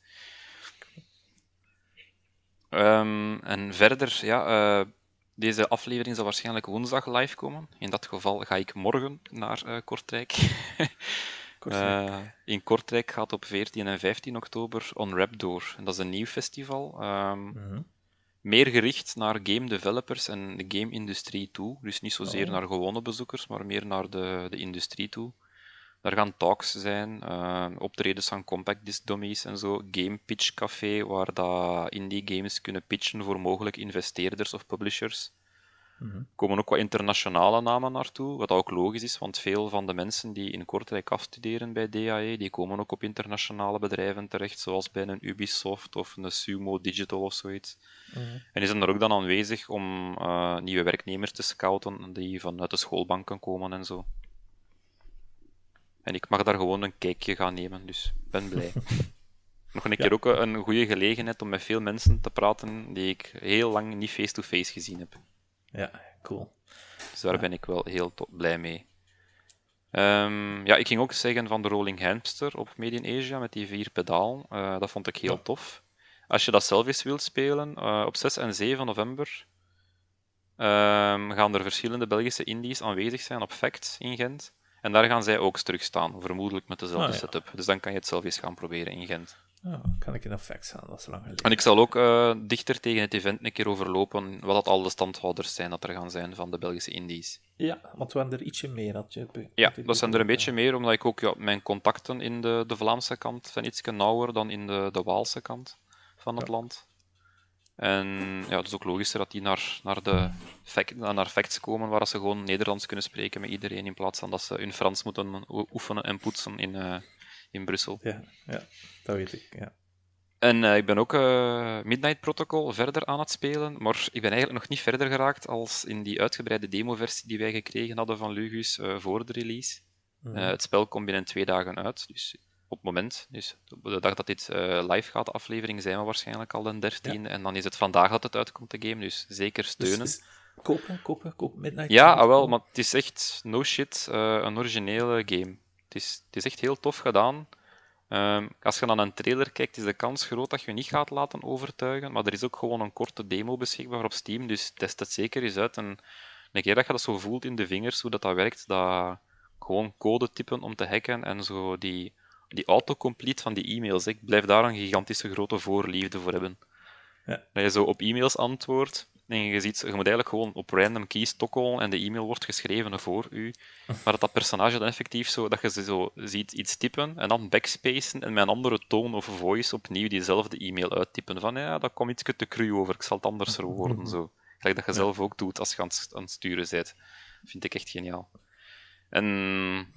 Um, en verder, ja, uh, deze aflevering zal waarschijnlijk woensdag live komen. In dat geval ga ik morgen naar uh, Kortrijk. Kortrijk. Uh, in Kortrijk gaat op 14 en 15 oktober On Rap door. En dat is een nieuw festival. Um, mm -hmm meer gericht naar game developers en de game-industrie toe. Dus niet zozeer oh. naar gewone bezoekers, maar meer naar de, de industrie toe. Daar gaan talks zijn, uh, optredens van compact disc dummies en zo. Game Pitch Café, waar dat indie games kunnen pitchen voor mogelijk investeerders of publishers. Er komen ook wat internationale namen naartoe, wat ook logisch is, want veel van de mensen die in Kortrijk afstuderen bij DAE, die komen ook op internationale bedrijven terecht, zoals bij een Ubisoft of een Sumo Digital of zoiets. Mhm. En die zijn er ook dan aanwezig om uh, nieuwe werknemers te scouten die vanuit de schoolbanken komen en zo. En ik mag daar gewoon een kijkje gaan nemen, dus ben blij. Nog een keer ook een goede gelegenheid om met veel mensen te praten die ik heel lang niet face-to-face -face gezien heb. Ja, cool. Dus daar ben ik wel heel blij mee. Ehm, ja, ik ging ook zeggen van de Rolling Hamster op Made in Asia met die vier pedaal. Uh, dat vond ik heel tof. Als je dat zelf eens wilt spelen, uh, op 6 en 7 november um, gaan er verschillende Belgische indies aanwezig zijn op Fact in Gent. En daar gaan zij ook terugstaan, vermoedelijk met dezelfde ah, setup. Dus dan kan je het zelf eens gaan proberen in Gent. Oh, kan ik in effect staan, dat is lang geleden. En ik zal ook uh, dichter tegen het event een keer overlopen wat dat al de standhouders zijn dat er gaan zijn van de Belgische indies. Ja, want we hebben er ietsje meer. Dat je, ja, dat zijn er een beetje meer, omdat ik ook ja, mijn contacten in de, de Vlaamse kant zijn iets nauwer dan in de, de Waalse kant van het land. En ja, het is ook logischer dat die naar, naar, de fact, naar facts komen waar ze gewoon Nederlands kunnen spreken met iedereen, in plaats van dat ze hun Frans moeten oefenen en poetsen in, uh, in Brussel. Ja, ja, dat weet ik. Ja. En uh, ik ben ook uh, Midnight Protocol verder aan het spelen, maar ik ben eigenlijk nog niet verder geraakt als in die uitgebreide demo-versie die wij gekregen hadden van Lugus voor de release. Mm het spel komt binnen twee dagen uit, dus op het moment. Dus de dag dat dit live gaat, de aflevering, zijn we waarschijnlijk al de 13. En dan is het vandaag dat het uitkomt, de game. Dus zeker dus steunen. Dus, kopen, kopen, kopen Midnight. Ja, ah, wel, maar het is echt no shit, een originele game. Het is, het is echt heel tof gedaan. Um, als je dan een trailer kijkt, is de kans groot dat je je niet gaat laten overtuigen. Maar er is ook gewoon een korte demo beschikbaar op Steam, dus test het zeker eens uit. En een keer dat je dat zo voelt in de vingers, hoe dat, dat werkt, dat gewoon code typen om te hacken en zo die die autocomplete van die e-mails, ik blijf daar een gigantische grote voorliefde voor hebben. Ja. Dat je zo op e-mails antwoordt en je ziet, je moet eigenlijk gewoon op random keys tokkelen en de e-mail wordt geschreven voor u. Maar dat dat personage dan effectief zo, dat je ze zo ziet iets typen en dan backspacen en met een andere toon of voice opnieuw diezelfde e-mail uittypen. Van ja, dat komt iets te cru over, ik zal het anders worden. Zo. Gelijk dat je zelf ook doet als je aan het sturen bent. Vind ik echt geniaal. En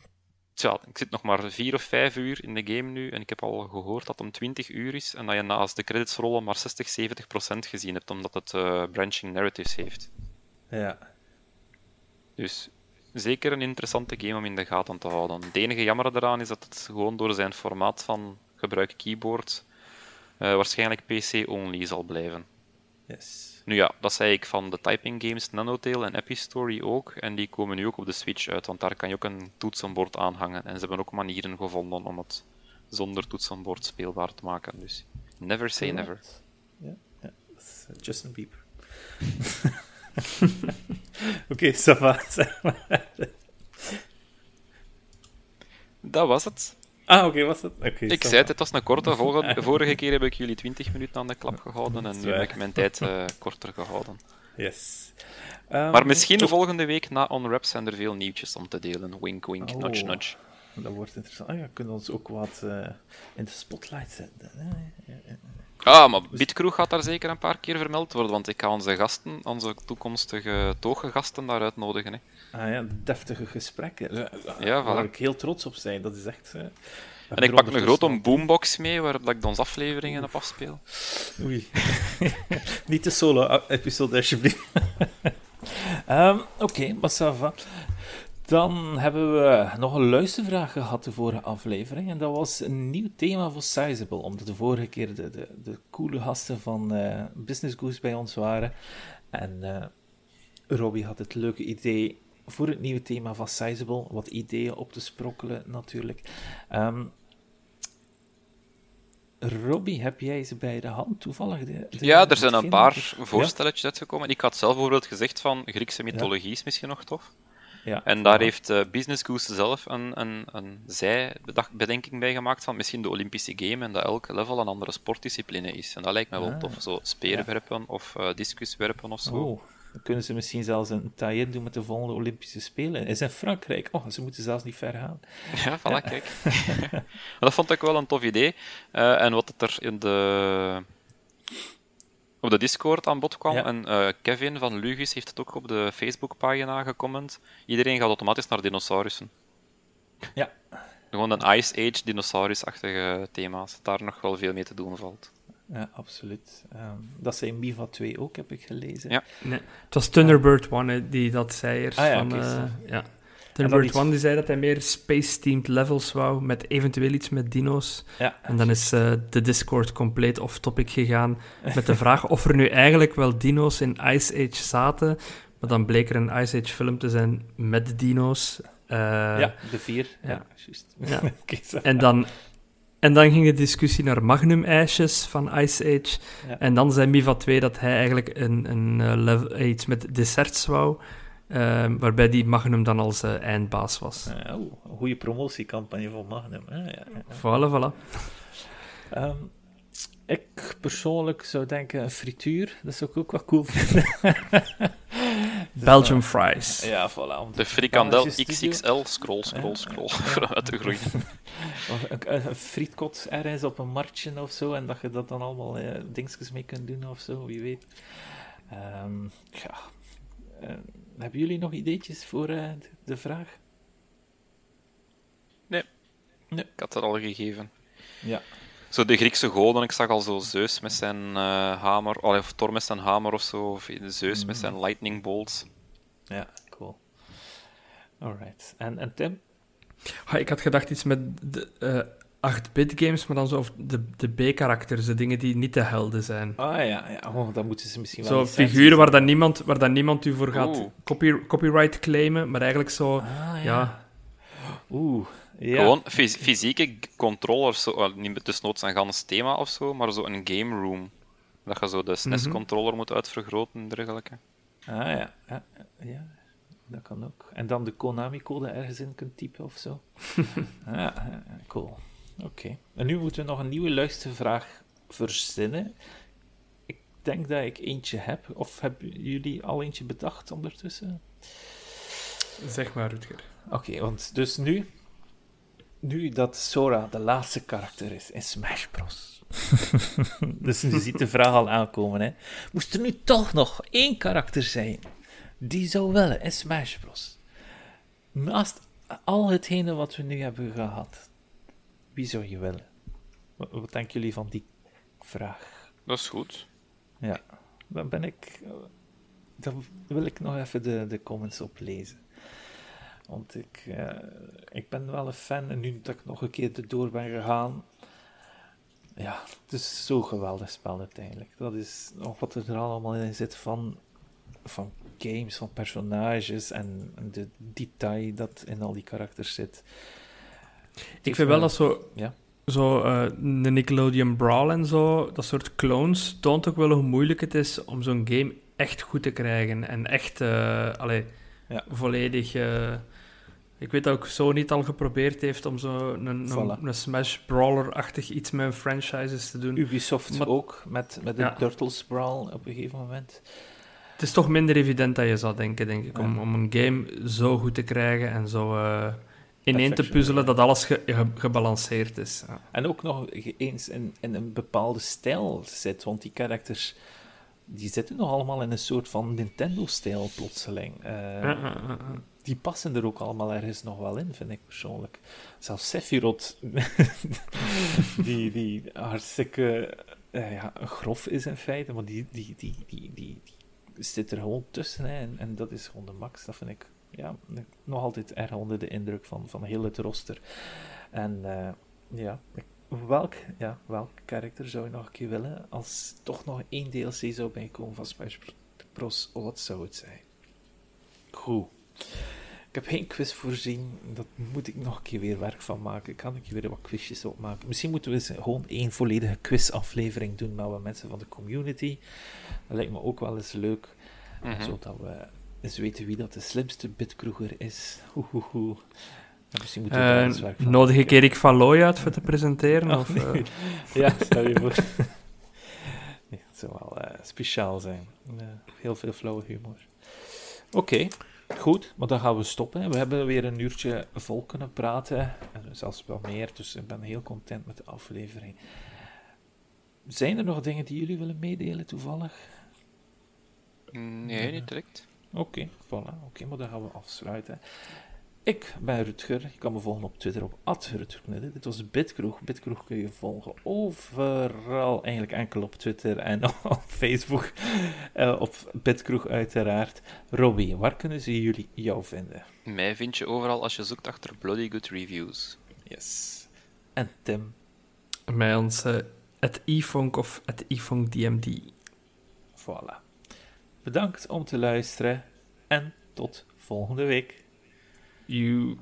Tja, ik zit nog maar 4 of 5 uur in de game nu en ik heb al gehoord dat het om 20 uur is en dat je naast de credits rollen maar 60, 70 procent gezien hebt, omdat het uh, branching narratives heeft. Ja. Dus zeker een interessante game om in de gaten te houden. Het enige jammer eraan is dat het gewoon door zijn formaat van gebruik keyboard uh, waarschijnlijk PC-only zal blijven. Yes. Nu ja, dat zei ik van de typing games Nanotale en Epistory ook. En die komen nu ook op de Switch uit, want daar kan je ook een toetsenbord aanhangen. En ze hebben ook manieren gevonden om het zonder toetsenbord speelbaar te maken. Dus never say never. Ja, ja eh, Justin Bieber. Oké, okay, Dat was het. Ah, oké, was het? ik zei het, het was een korte. Volgende, vorige keer heb ik jullie 20 minuten aan de klap gehouden en nu heb ik mijn tijd uh, korter gehouden. Yes. Um, maar misschien de volgende week na Unwrap zijn er veel nieuwtjes om te delen. Wink, wink, oh, nudge, nudge. Dat wordt interessant. Ah ja, kunnen we ons ook wat uh, in de spotlight zetten. Ah, maar Bitcrew gaat daar zeker een paar keer vermeld worden, want ik ga onze gasten, onze toekomstige togengasten daar uitnodigen. Hè. Ah ja, deftige gesprekken. Ja, Waar ik heel trots op zijn, dat is echt... Uh, en ik pak een grote boombox mee, waar ik onze afleveringen op afspeel. Oei. Niet de solo-episode, alsjeblieft. um, Oké, okay, Massava. Dan hebben we nog een luistervraag gehad de vorige aflevering. En dat was een nieuw thema voor Sizable. Omdat de vorige keer de, de, de coole gasten van uh, Business Goose bij ons waren. En uh, Robbie had het leuke idee voor het nieuwe thema van Sizable. Wat ideeën op te sprokkelen natuurlijk. Um, Robbie, heb jij ze bij de hand toevallig? De, ja, er zijn een paar voorstelletjes uitgekomen. Ik had zelf bijvoorbeeld gezegd van Griekse mythologie is misschien nog tof. Ja, en daar heeft uh, Business Goose zelf een, een, een zijbedenking bij gemaakt van misschien de Olympische Game en dat elke level een andere sportdiscipline is. En dat lijkt me wel ah. tof. Zo speerwerpen of uh, discuswerpen of zo. Oh, dan kunnen ze misschien zelfs een tie-in doen met de volgende Olympische Spelen. Is in Frankrijk. Oh, ze moeten zelfs niet ver gaan. Ja, voilà, kijk. dat vond ik wel een tof idee. Uh, en wat het er in de op de Discord aan bod kwam. En uh, Kevin van Lugis heeft het ook op de Facebookpagina gecomment. Iedereen gaat automatisch naar dinosaurussen. Ja. Gewoon een Ice Age dinosaurusachtige thema's. Daar nog wel veel mee te doen valt. Ja, absoluut. Um, dat zei Miva 2 ook, heb ik gelezen. Ja. Nee, het was Thunderbird 1 die dat zei eerst. Ah, ja, van, uh, ja. Thunderbird One die zei dat hij meer space-themed levels wou, met eventueel iets met dino's. Ja. En dan is uh, de Discord compleet off-topic gegaan met de vraag of er nu eigenlijk wel dino's in Ice Age zaten, Maar dan bleek er een Ice Age film te zijn met dino's. Uh, ja, de vier. Ja, ja. juist. Ja. En dan, en dan ging de discussie naar Magnum-ijsjes van Ice Age. Ja. En dan zei Miva 2 dat hij eigenlijk een, een, eh, eh, iets met desserts wou, eh, waarbij die Magnum dan als eh, eindbaas was. Oeh, een goede promotiecampagne voor Magnum. Ja, ja, ja. Voilà, voilà. Ehm, ik persoonlijk zou denken een frituur. Dat zou ik ook wel cool vinden. Dus, Belgium eh, fries. Ja, voilà. De frikandel. XXL, scroll, scroll, scroll, voor uit te groeien. Of een, een, frietkot ergens op een marktje of zo, en dat je dat dan allemaal eh, dingetjes mee kunt doen of zo, wie weet. Ehm, ja. Hebben jullie nog ideetjes voor eh, de, vraag? Ik had dat al gegeven. Ja. Zo de Griekse goden, ik zag al zo Zeus met zijn eh, hamer, of Thor met zijn hamer of zo, of Zeus met zijn lightning bolts. Ja, cool. Alright. En, en Tim? Ik had gedacht iets met de eh 8-bit games, maar dan zo of de, de B-karakters, de dingen die niet de helden zijn. Ah ja, ja. Oh, dan moeten ze misschien wel. Zo figuren waar, dan niemand, waar dan niemand u voor gaat Oeh. copy, copyright claimen, maar eigenlijk zo... Ah, ja. ja. Oeh. Ja. Gewoon fys- fysieke controllers, zo, niet desnoods een gans thema of zo, maar zo een game room. Dat je zo de SNES-controller moet uitvergroten en dergelijke. Ah ja. ja. Ja, dat kan ook. En dan de Konami-code ergens in kunt typen of zo. ah, ja, cool. Oké. En nu moeten we nog een nieuwe luistervraag verzinnen. Ik denk dat ik eentje heb. Of hebben jullie al eentje bedacht ondertussen? Zeg maar, Rutger. Oké, want dus nu... Nu dat Sora de laatste karakter is in Smash Bros. dus je ziet de vraag al aankomen, hè. Moest er nu toch nog één karakter zijn die zou willen in Smash Bros. Naast al hetgene wat we nu hebben gehad, wie zou je willen? Wat, wat denken jullie van die vraag? Dat is goed. Ja, dan ben ik. Dan wil ik nog even de, de comments oplezen. Want ik, eh, ik ben wel een fan en nu dat ik nog een keer erdoor ben gegaan. Ja, het is zo'n geweldig spel uiteindelijk. Dat is nog wat er allemaal in zit van, van games, van personages en de detail dat in al die karakters zit. Ik vind wel dat zo... Ja. Zo, eh, de Nickelodeon Brawl en zo, dat soort clones, toont ook wel hoe moeilijk het is om zo'n game echt goed te krijgen. En echt, allee, Ja. volledig... eh, ik weet dat ook Sony het al geprobeerd heeft om zo een, een, Voilà. een Smash Brawler-achtig iets met franchises te doen. Ubisoft Maar- ook, met, met de Ja. Turtles Brawl op een gegeven moment. Het is toch minder evident dan je zou denken, denk ik, om, om een game zo goed te krijgen en zo ineen te puzzelen dat alles ge- ge- gebalanceerd is. Ja. En ook nog eens in, in een bepaalde stijl zit, want die karakters die zitten nog allemaal in een soort van Nintendo-stijl plotseling. Eh. Die passen er ook allemaal ergens nog wel in, vind ik persoonlijk. Zelfs Sephiroth, die, die hartstikke eh, ja, grof is in feite, maar die, die, die, die, die, die zit er gewoon tussen. Hè, en, en dat is gewoon de max. Dat vind ik ja, nog altijd erg onder de indruk van, van heel het roster. En eh, ja, ik- welk, ja, welk karakter zou je nog een keer willen als toch nog één DLC zou bijkomen van Smash Bros? Wat zou het zijn? Goed. Ik heb geen quiz voorzien. Dat moet ik nog een keer weer werk van maken. Ik kan een keer weer wat quizjes opmaken. Misschien moeten we eens gewoon één volledige quizaflevering doen met wat mensen van de community. Dat lijkt me ook wel eens leuk. Mhm. Zodat we eens weten wie dat de slimste bitkroeger is. Misschien we daar Eh, eens werk van nodig ik. Erik van Looy uit voor te presenteren? Oh, of, nee. eh? Ja, stel je voor. Nee, het zou wel eh, speciaal zijn. Eh, heel veel flauwe humor. Oké, goed, maar dan gaan we stoppen. We hebben weer een uurtje vol kunnen praten. En zelfs wel meer, dus ik ben heel content met de aflevering. Zijn er nog dingen die jullie willen meedelen toevallig? Nee, niet direct. Oké, voilà. Oké, maar dan gaan we afsluiten. Ik ben Rutger. Je kan me volgen op Twitter op @rutgerknudde. Dit was Bitkroeg. Bitkroeg kun je volgen overal, eigenlijk enkel op Twitter en op Facebook. Eh, op Bitkroeg uiteraard. Robbie, waar kunnen ze jullie jou vinden? Mij vind je overal als je zoekt achter Bloody Good Reviews. Yes. En Tim, ons eh, het e-funk of het e-funk DMD. voilà. Bedankt om te luisteren en tot volgende week. You.